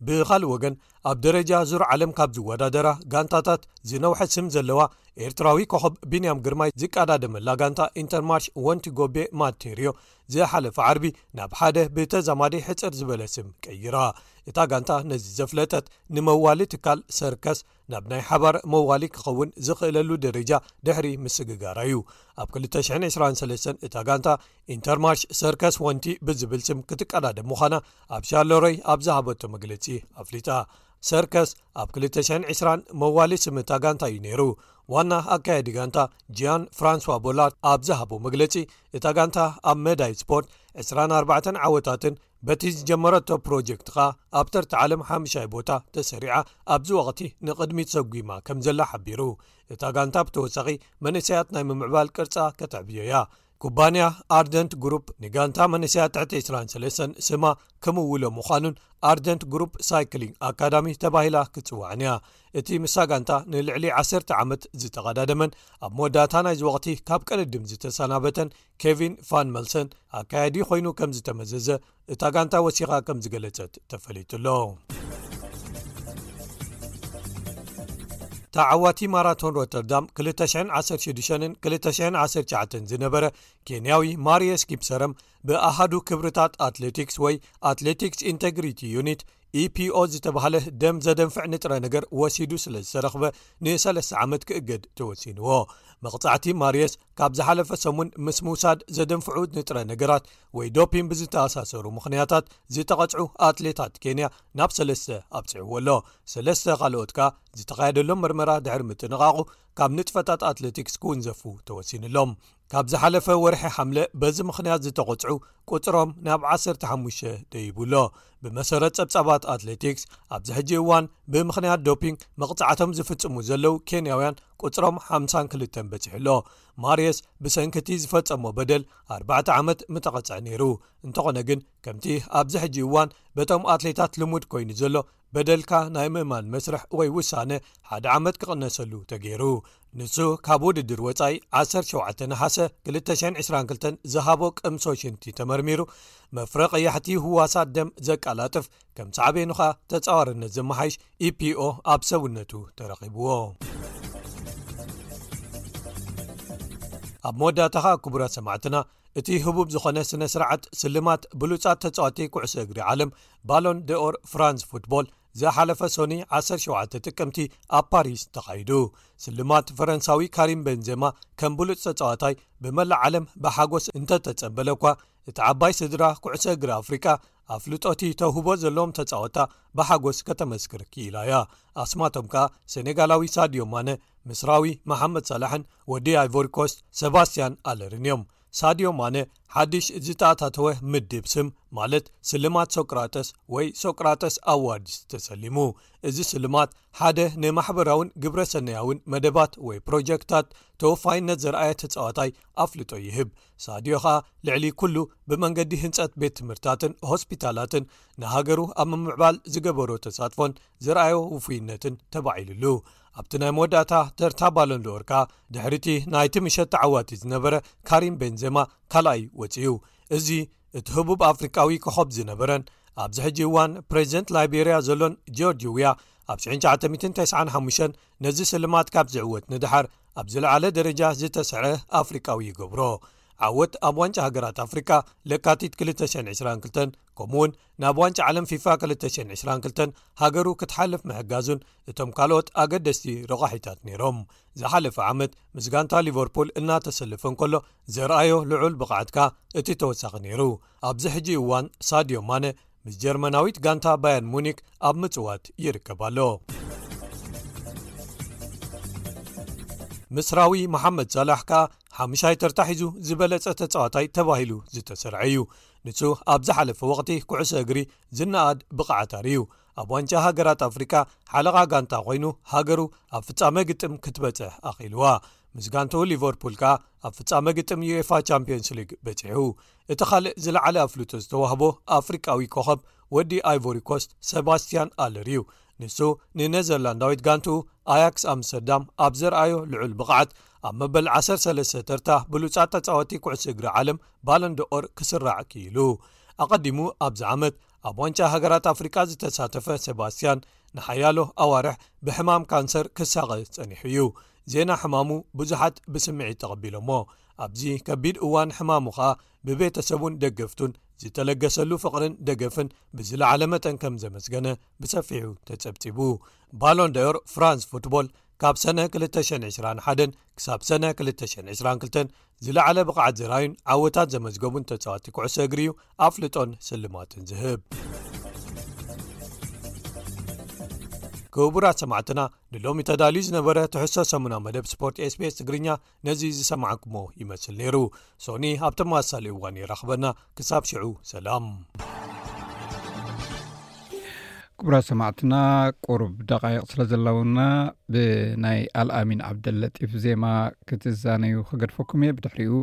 ብኻልእ ወገን ኣብ ደረጃ ዙር ዓለም ካብ ዝወዳደራ ጋንታታት ዝነውሐ ስም ዘለዋ ኤርትራዊ ኮኾብ ቢንያም ግርማይ ዝቀዳደመላ ጋንታ ኢንተርማርሽ ወንቲ ጎቤ ማቴርዮ ዝሓለፈ ዓርቢ ናብ ሓደ ብተዛማዲ ሕጽር ዝበለ ስም ቀይራ እታ ጋንታ ነዚ ዘፍለጠት ንመዋሊ ትካል ሰርከስ ናብ ናይ ሓባር መዋሊ ክኸውን ዝኽእለሉ ደረጃ ድሕሪ ምስግጋራ እዩ ኣብ 223 እታ ጋንታ ኢንተርማርሽ ሰርከስ ወንቲ ብዝብል ስም ክትቀዳደ ምዃና ኣብ ሻሎሮይ ኣብ ዝሃበቶ መግለጺ ኣፍሊጣ ሰርከስ ኣብ 220 መዋሊ ስምታ ጋንታ እዩ ነይሩ ዋና ኣካየዲ ጋንታ ጂያን ፍራንስዋ ቦላር ኣብ ዝሃቦ መግለጺ እታ ጋንታ ኣብ መዳይ ስፖርት 24 ዓወታትን በቲ ዝጀመረቶ ፕሮጀክት ኸኣ ኣብ ተርቲ ዓለም ሓምሻይ ቦታ ተሰሪዓ ኣብዚ ወቅቲ ንቅድሚት ሰጒማ ከም ዘላ ሓቢሩ እታ ጋንታ ብተወሳኺ መንእሰያት ናይ ምምዕባል ቅርፃ ከተዕብዮ እያ ኩባንያ ኣርጀንት ግሩፕ ንጋንታ መንእሰያት ትሕቲ 23 ስማ ክምውሎ ምዃኑን ኣርጀንት ግሩፕ ሳይክሊንግ ኣካዳሚ ተባሂላ ክትጽዋዕን እያ እቲ ምሳ ጋንታ ንልዕሊ 1ሰተ ዓመት ዝተቐዳደመን ኣብ መወዳእታ ናይዚ ወቕቲ ካብ ቀደድም ዝተሰናበተን ኬቪን ፋን መልሰን ኣካየዲ ኮይኑ ከም ዝተመዘዘ እታ ጋንታ ወሲኻ ከም ዝገለጸት ተፈሊጡሎ ተዓዋቲ ማራቶን ሮተርዳም 216ን 219 ዝነበረ ኬንያዊ ማርየስ ኪፕሰረም ብኣሃዱ ክብርታት ኣትሌቲክስ ወይ ኣትሌቲክስ ኢንተግሪቲ ዩኒት ኢፒኦ ዝተባህለ ደም ዘደንፍዕ ንጥረ ነገር ወሲዱ ስለ ዝተረኽበ ን3 ዓመት ክእገድ ተወሲንዎ መቕጻዕቲ ማርየስ ካብ ዝሓለፈ ሰሙን ምስ ምውሳድ ዘደንፍዑ ንጥረ ነገራት ወይ ዶፒን ብዝተኣሳሰሩ ምኽንያታት ዝተቐጽዑ ኣትሌታት ኬንያ ናብ ሰለስተ ኣብጽዕዎ ኣሎ ሰለስተ ካልኦት ከኣ ዝተኻየደሎም መርመራ ድሕሪ ምጥንቓቑ ካብ ንጥፈታት ኣትለቲክስ ክውንዘፉ ተወሲኑሎም ካብ ዝሓለፈ ወርሒ ሓምለ በዚ ምኽንያት ዝተቖጽዑ ቁጽሮም ናብ 15 ደይቡ ኣሎ ብመሰረት ጸብጻባት ኣትሌቲክስ ኣብዚ ሕጂ እዋን ብምኽንያት ዶፒንግ መቕጻዕቶም ዝፍጽሙ ዘለው ኬንያውያን ቁጽሮም 52 በጺሑ ኣሎ ማርየስ ብሰንኪቲ ዝፈጸሞ በደል 4ርባዕተ ዓመት ምተቐጽዐ ነይሩ እንተኾነ ግን ከምቲ ኣብዚ ሕጂ እዋን በቶም ኣትሌታት ልሙድ ኮይኑ ዘሎ በደልካ ናይ ምእማን መስርሕ ወይ ውሳነ ሓደ ዓመት ክቕነሰሉ ተገይሩ። ንሱ ካብ ውድድር ወጻኢ ዓሰርተ ሸውዓተ ነሓሰ ክልተ ሽሕን ዕስራን ክልተን ዝሃቦ ቅምሶ ሽንቲ ተመርሚሩ መፍረ ቀያሕቲ ህዋሳት ደም ዘቀላጥፍ ከም ሳዕቤኑ ከኣ ተጻዋርነት ዘመሓይሽ EPO ኣብ ሰውነቱ ተረኺብዎ። ኣብ መወዳእታ ከኣ ክቡራት ሰማዕትና እቲ ህቡብ ዝኾነ ስነ ስርዓት ስልማት ብሉጻት ተጻዋቲ ኩዕሶ እግሪ ዓለም ባሎን ደኦር ፍራንስ ፉትቦል ዝሓለፈ ሶኒ 17 ጥቅምቲ ኣብ ፓሪስ ተኻይዱ ስልማት ፈረንሳዊ ካሪም በንዘማ ከም ብሉፅ ተፃዋታይ ብመላእ ዓለም ብሓጎስ እንተተፀበለ እኳ እቲ ዓባይ ስድራ ኩዕሰ እግሪ ኣፍሪቃ ኣፍልጦቲ ተውህቦ ዘለዎም ተፃወታ ብሓጎስ ከተመስክር ክኢላ እያ ኣስማቶም ከኣ ሰኔጋላዊ ሳድዮ ማነ ምስራዊ መሓመድ ሳላሕን ወዲ ኣይቮሪኮስት ሰባስትያን ኣለርን እዮም ሳድዮ ማነ ሓድሽ ዝተኣታተወ ምድብ ስም ማለት ስልማት ሶቅራጠስ ወይ ሶቅራጠስ ኣዋርድስ ተሰሊሙ። እዚ ስልማት ሓደ ንማሕበራውን ግብረሰናያውን መደባት ወይ ፕሮጀክታት ተወፋይነት ዘርኣየ ተጻዋታይ ኣፍልጦ ይህብ። ሳድዮ ከኣ ልዕሊ ኩሉ ብመንገዲ ህንጸት ቤት ትምህርታትን ሆስፒታላትን ንሃገሩ ኣብ ምምዕባል ዝገበሮ ተሳትፎን ዘርኣዮ ውፉይነትን ተባዒሉሉ። ኣብቲ ናይ መወዳእታ ተርታ ባሎንዶር ከኣ ድሕሪቲ ናይቲ ምሸት ተዓዋቲ ዝነበረ ካሪም ቤንዜማ ካልኣይ ወጺኡ እዚ እቲ ህቡብ ኣፍሪቃዊ ኮኾብ ዝነበረን ኣብዚ ሕጂ እዋን ፕሬዚደንት ላይቤርያ ዘሎን ጆርጅ ውያ ኣብ 995 ነዚ ስልማት ካብ ዝዕወት ንድሓር ኣብ ዝለዓለ ደረጃ ዝተሰዐ ኣፍሪቃዊ ይገብሮ ዓወት ኣብ ዋንጫ ሃገራት ኣፍሪቃ ለካቲት 222 ከምኡ ውን ናብ ዋንጫ ዓለም ፊፋ 222 ሃገሩ ክትሓልፍ ምሕጋዙን እቶም ካልኦት ኣገደስቲ ረቛሒታት ነይሮም ዝሓለፈ ዓመት ምስ ጋንታ ሊቨርፑል እናተሰልፈ ከሎ ዘርኣዮ ልዑል ብቕዓትካ እቲ ተወሳኺ ነይሩ ኣብዚ ሕጂ እዋን ሳድዮ ማነ ምስ ጀርመናዊት ጋንታ ባያን ሙኒክ ኣብ ምጽዋት ይርከብ ኣሎ ምስራዊ መሓመድ ሳላሕ ከኣ ሓሙሻይ ተርታ ሒዙ ዝበለጸ ተጻዋታይ ተባሂሉ ዝተሰርዐ እዩ ንሱ ኣብ ዝሓለፈ ወቕቲ ኩዕሶ እግሪ ዝነኣድ ብቕዓት ኣርእዩ። ኣብ ዋንጫ ሃገራት ኣፍሪቃ ሓለቓ ጋንታ ኮይኑ ሃገሩ ኣብ ፍጻመ ግጥም ክትበጽሕ ኣኽኢልዋ። ምስ ጋንትኡ ሊቨርፑል ከኣ ኣብ ፍጻመ ግጥም ዩኤፋ ቻምፕዮንስ ሊግ በጺሑ። እቲ ካልእ ዝለዓለ ኣፍልጦ ዝተዋህቦ ኣፍሪቃዊ ኮኸብ ወዲ ኣይቮሪኮስት ሰባስትያን ኣለር'ዩ። ንሱ ንነዘርላንዳዊት ጋንትኡ ኣያክስ ኣምስተርዳም ኣብ ዘርኣዮ ልዑል ብቕዓት ኣብ መበል ዓሰርተ ሰለስተ ተርታ ብሉጻት ተጻወቲ ኩዕሶ እግሪ ዓለም ባለንደኦር ክስራዕ ክኢሉ ኣቐዲሙ ኣብዚ ዓመት ኣብ ዋንጫ ሃገራት ኣፍሪቃ ዝተሳተፈ ሰባስትያን ንሓያሎ ኣዋርሕ ብሕማም ካንሰር ክሳቐ ጸኒሑ እዩ ዜና ሕማሙ ብዙሓት ብስምዒት ተቐቢሎሞ ኣብዚ ከቢድ እዋን ሕማሙ ኸኣ ብቤተሰቡን ደገፍቱን ዝተለገሰሉ ፍቕርን ደገፍን ብዝለዓለ መጠን ከም ዘመስገነ ብሰፊሑ ተጸብጺቡ ባሎንደዮር ፍራንስ ፉትቦል ካብ ሰነ 221 ክሳብ ሰነ 222 ዝለዓለ ብቕዓት ዘራዩን ዓወታት ዘመዝገቡን ተጻዋቲ ኩዕሶ እግሪ እዩ ኣፍልጦን ስልማትን ዝህብ ክቡራት ሰማዕትና ንሎሚ ተዳልዩ ዝነበረ ትሕሶ ሰሙና መደብ ስፖርት ስቤስ ትግርኛ ነዚ ዝሰማዕኩሞ ይመስል ነይሩ ሶኒ ኣብ ተመሳሳሊ እዋን ይራኽበና ክሳብ ሽዑ ሰላም ክቡራ ሰማዕትና ቁሩብ ደቃይቕ ስለ ዘለውና ብናይ ኣልኣሚን ዓብደለጢፍ ዜማ ክትዛነዩ ክገድፈኩም እየ ብድሕሪኡ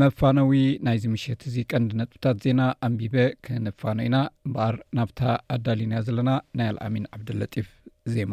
መፋነዊ ናይዚ ምሸት እዚ ቀንዲ ነጥብታት ዜና ኣንቢበ ክንፋኖ ኢና እምበኣር ናብታ ኣዳሊና ዘለና ናይ ኣልኣሚን ዓብደለጢፍ ዜማ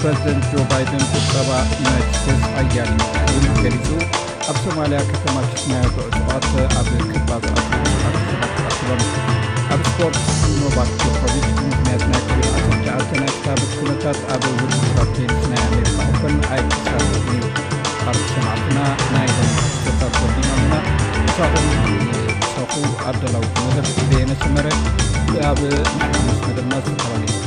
ፕረዚደንት ጆ ባይደን ቁጠባ ዩናይትድ ስቴትስ ኣያል ክውን ገሊጹ ኣብ ሶማልያ ከተማ ኪስማዮ ብዕጡቓት ኣብ ከባቢ ኣሰባት ተኣኪቦም ኣብ ስፖርት ኖቫክ ጆኮቪች ብምክንያት ናይ ኮቪድ 19 ናይ ክታበት ኩነታት ኣብ ውድድራት ቴኒስ ናይ ኣሜሪካ ኦፐን ኣይክሳተፍን እዩ ኣብ ሰማዕትና ናይ ዶታት ወዲናምና ሳኹም ሰኹ ኣዳላዊ መደብ ዘየነ ሰመረ ኣብ ናይ ሓሙስ መደብና ዝተፈላለዩ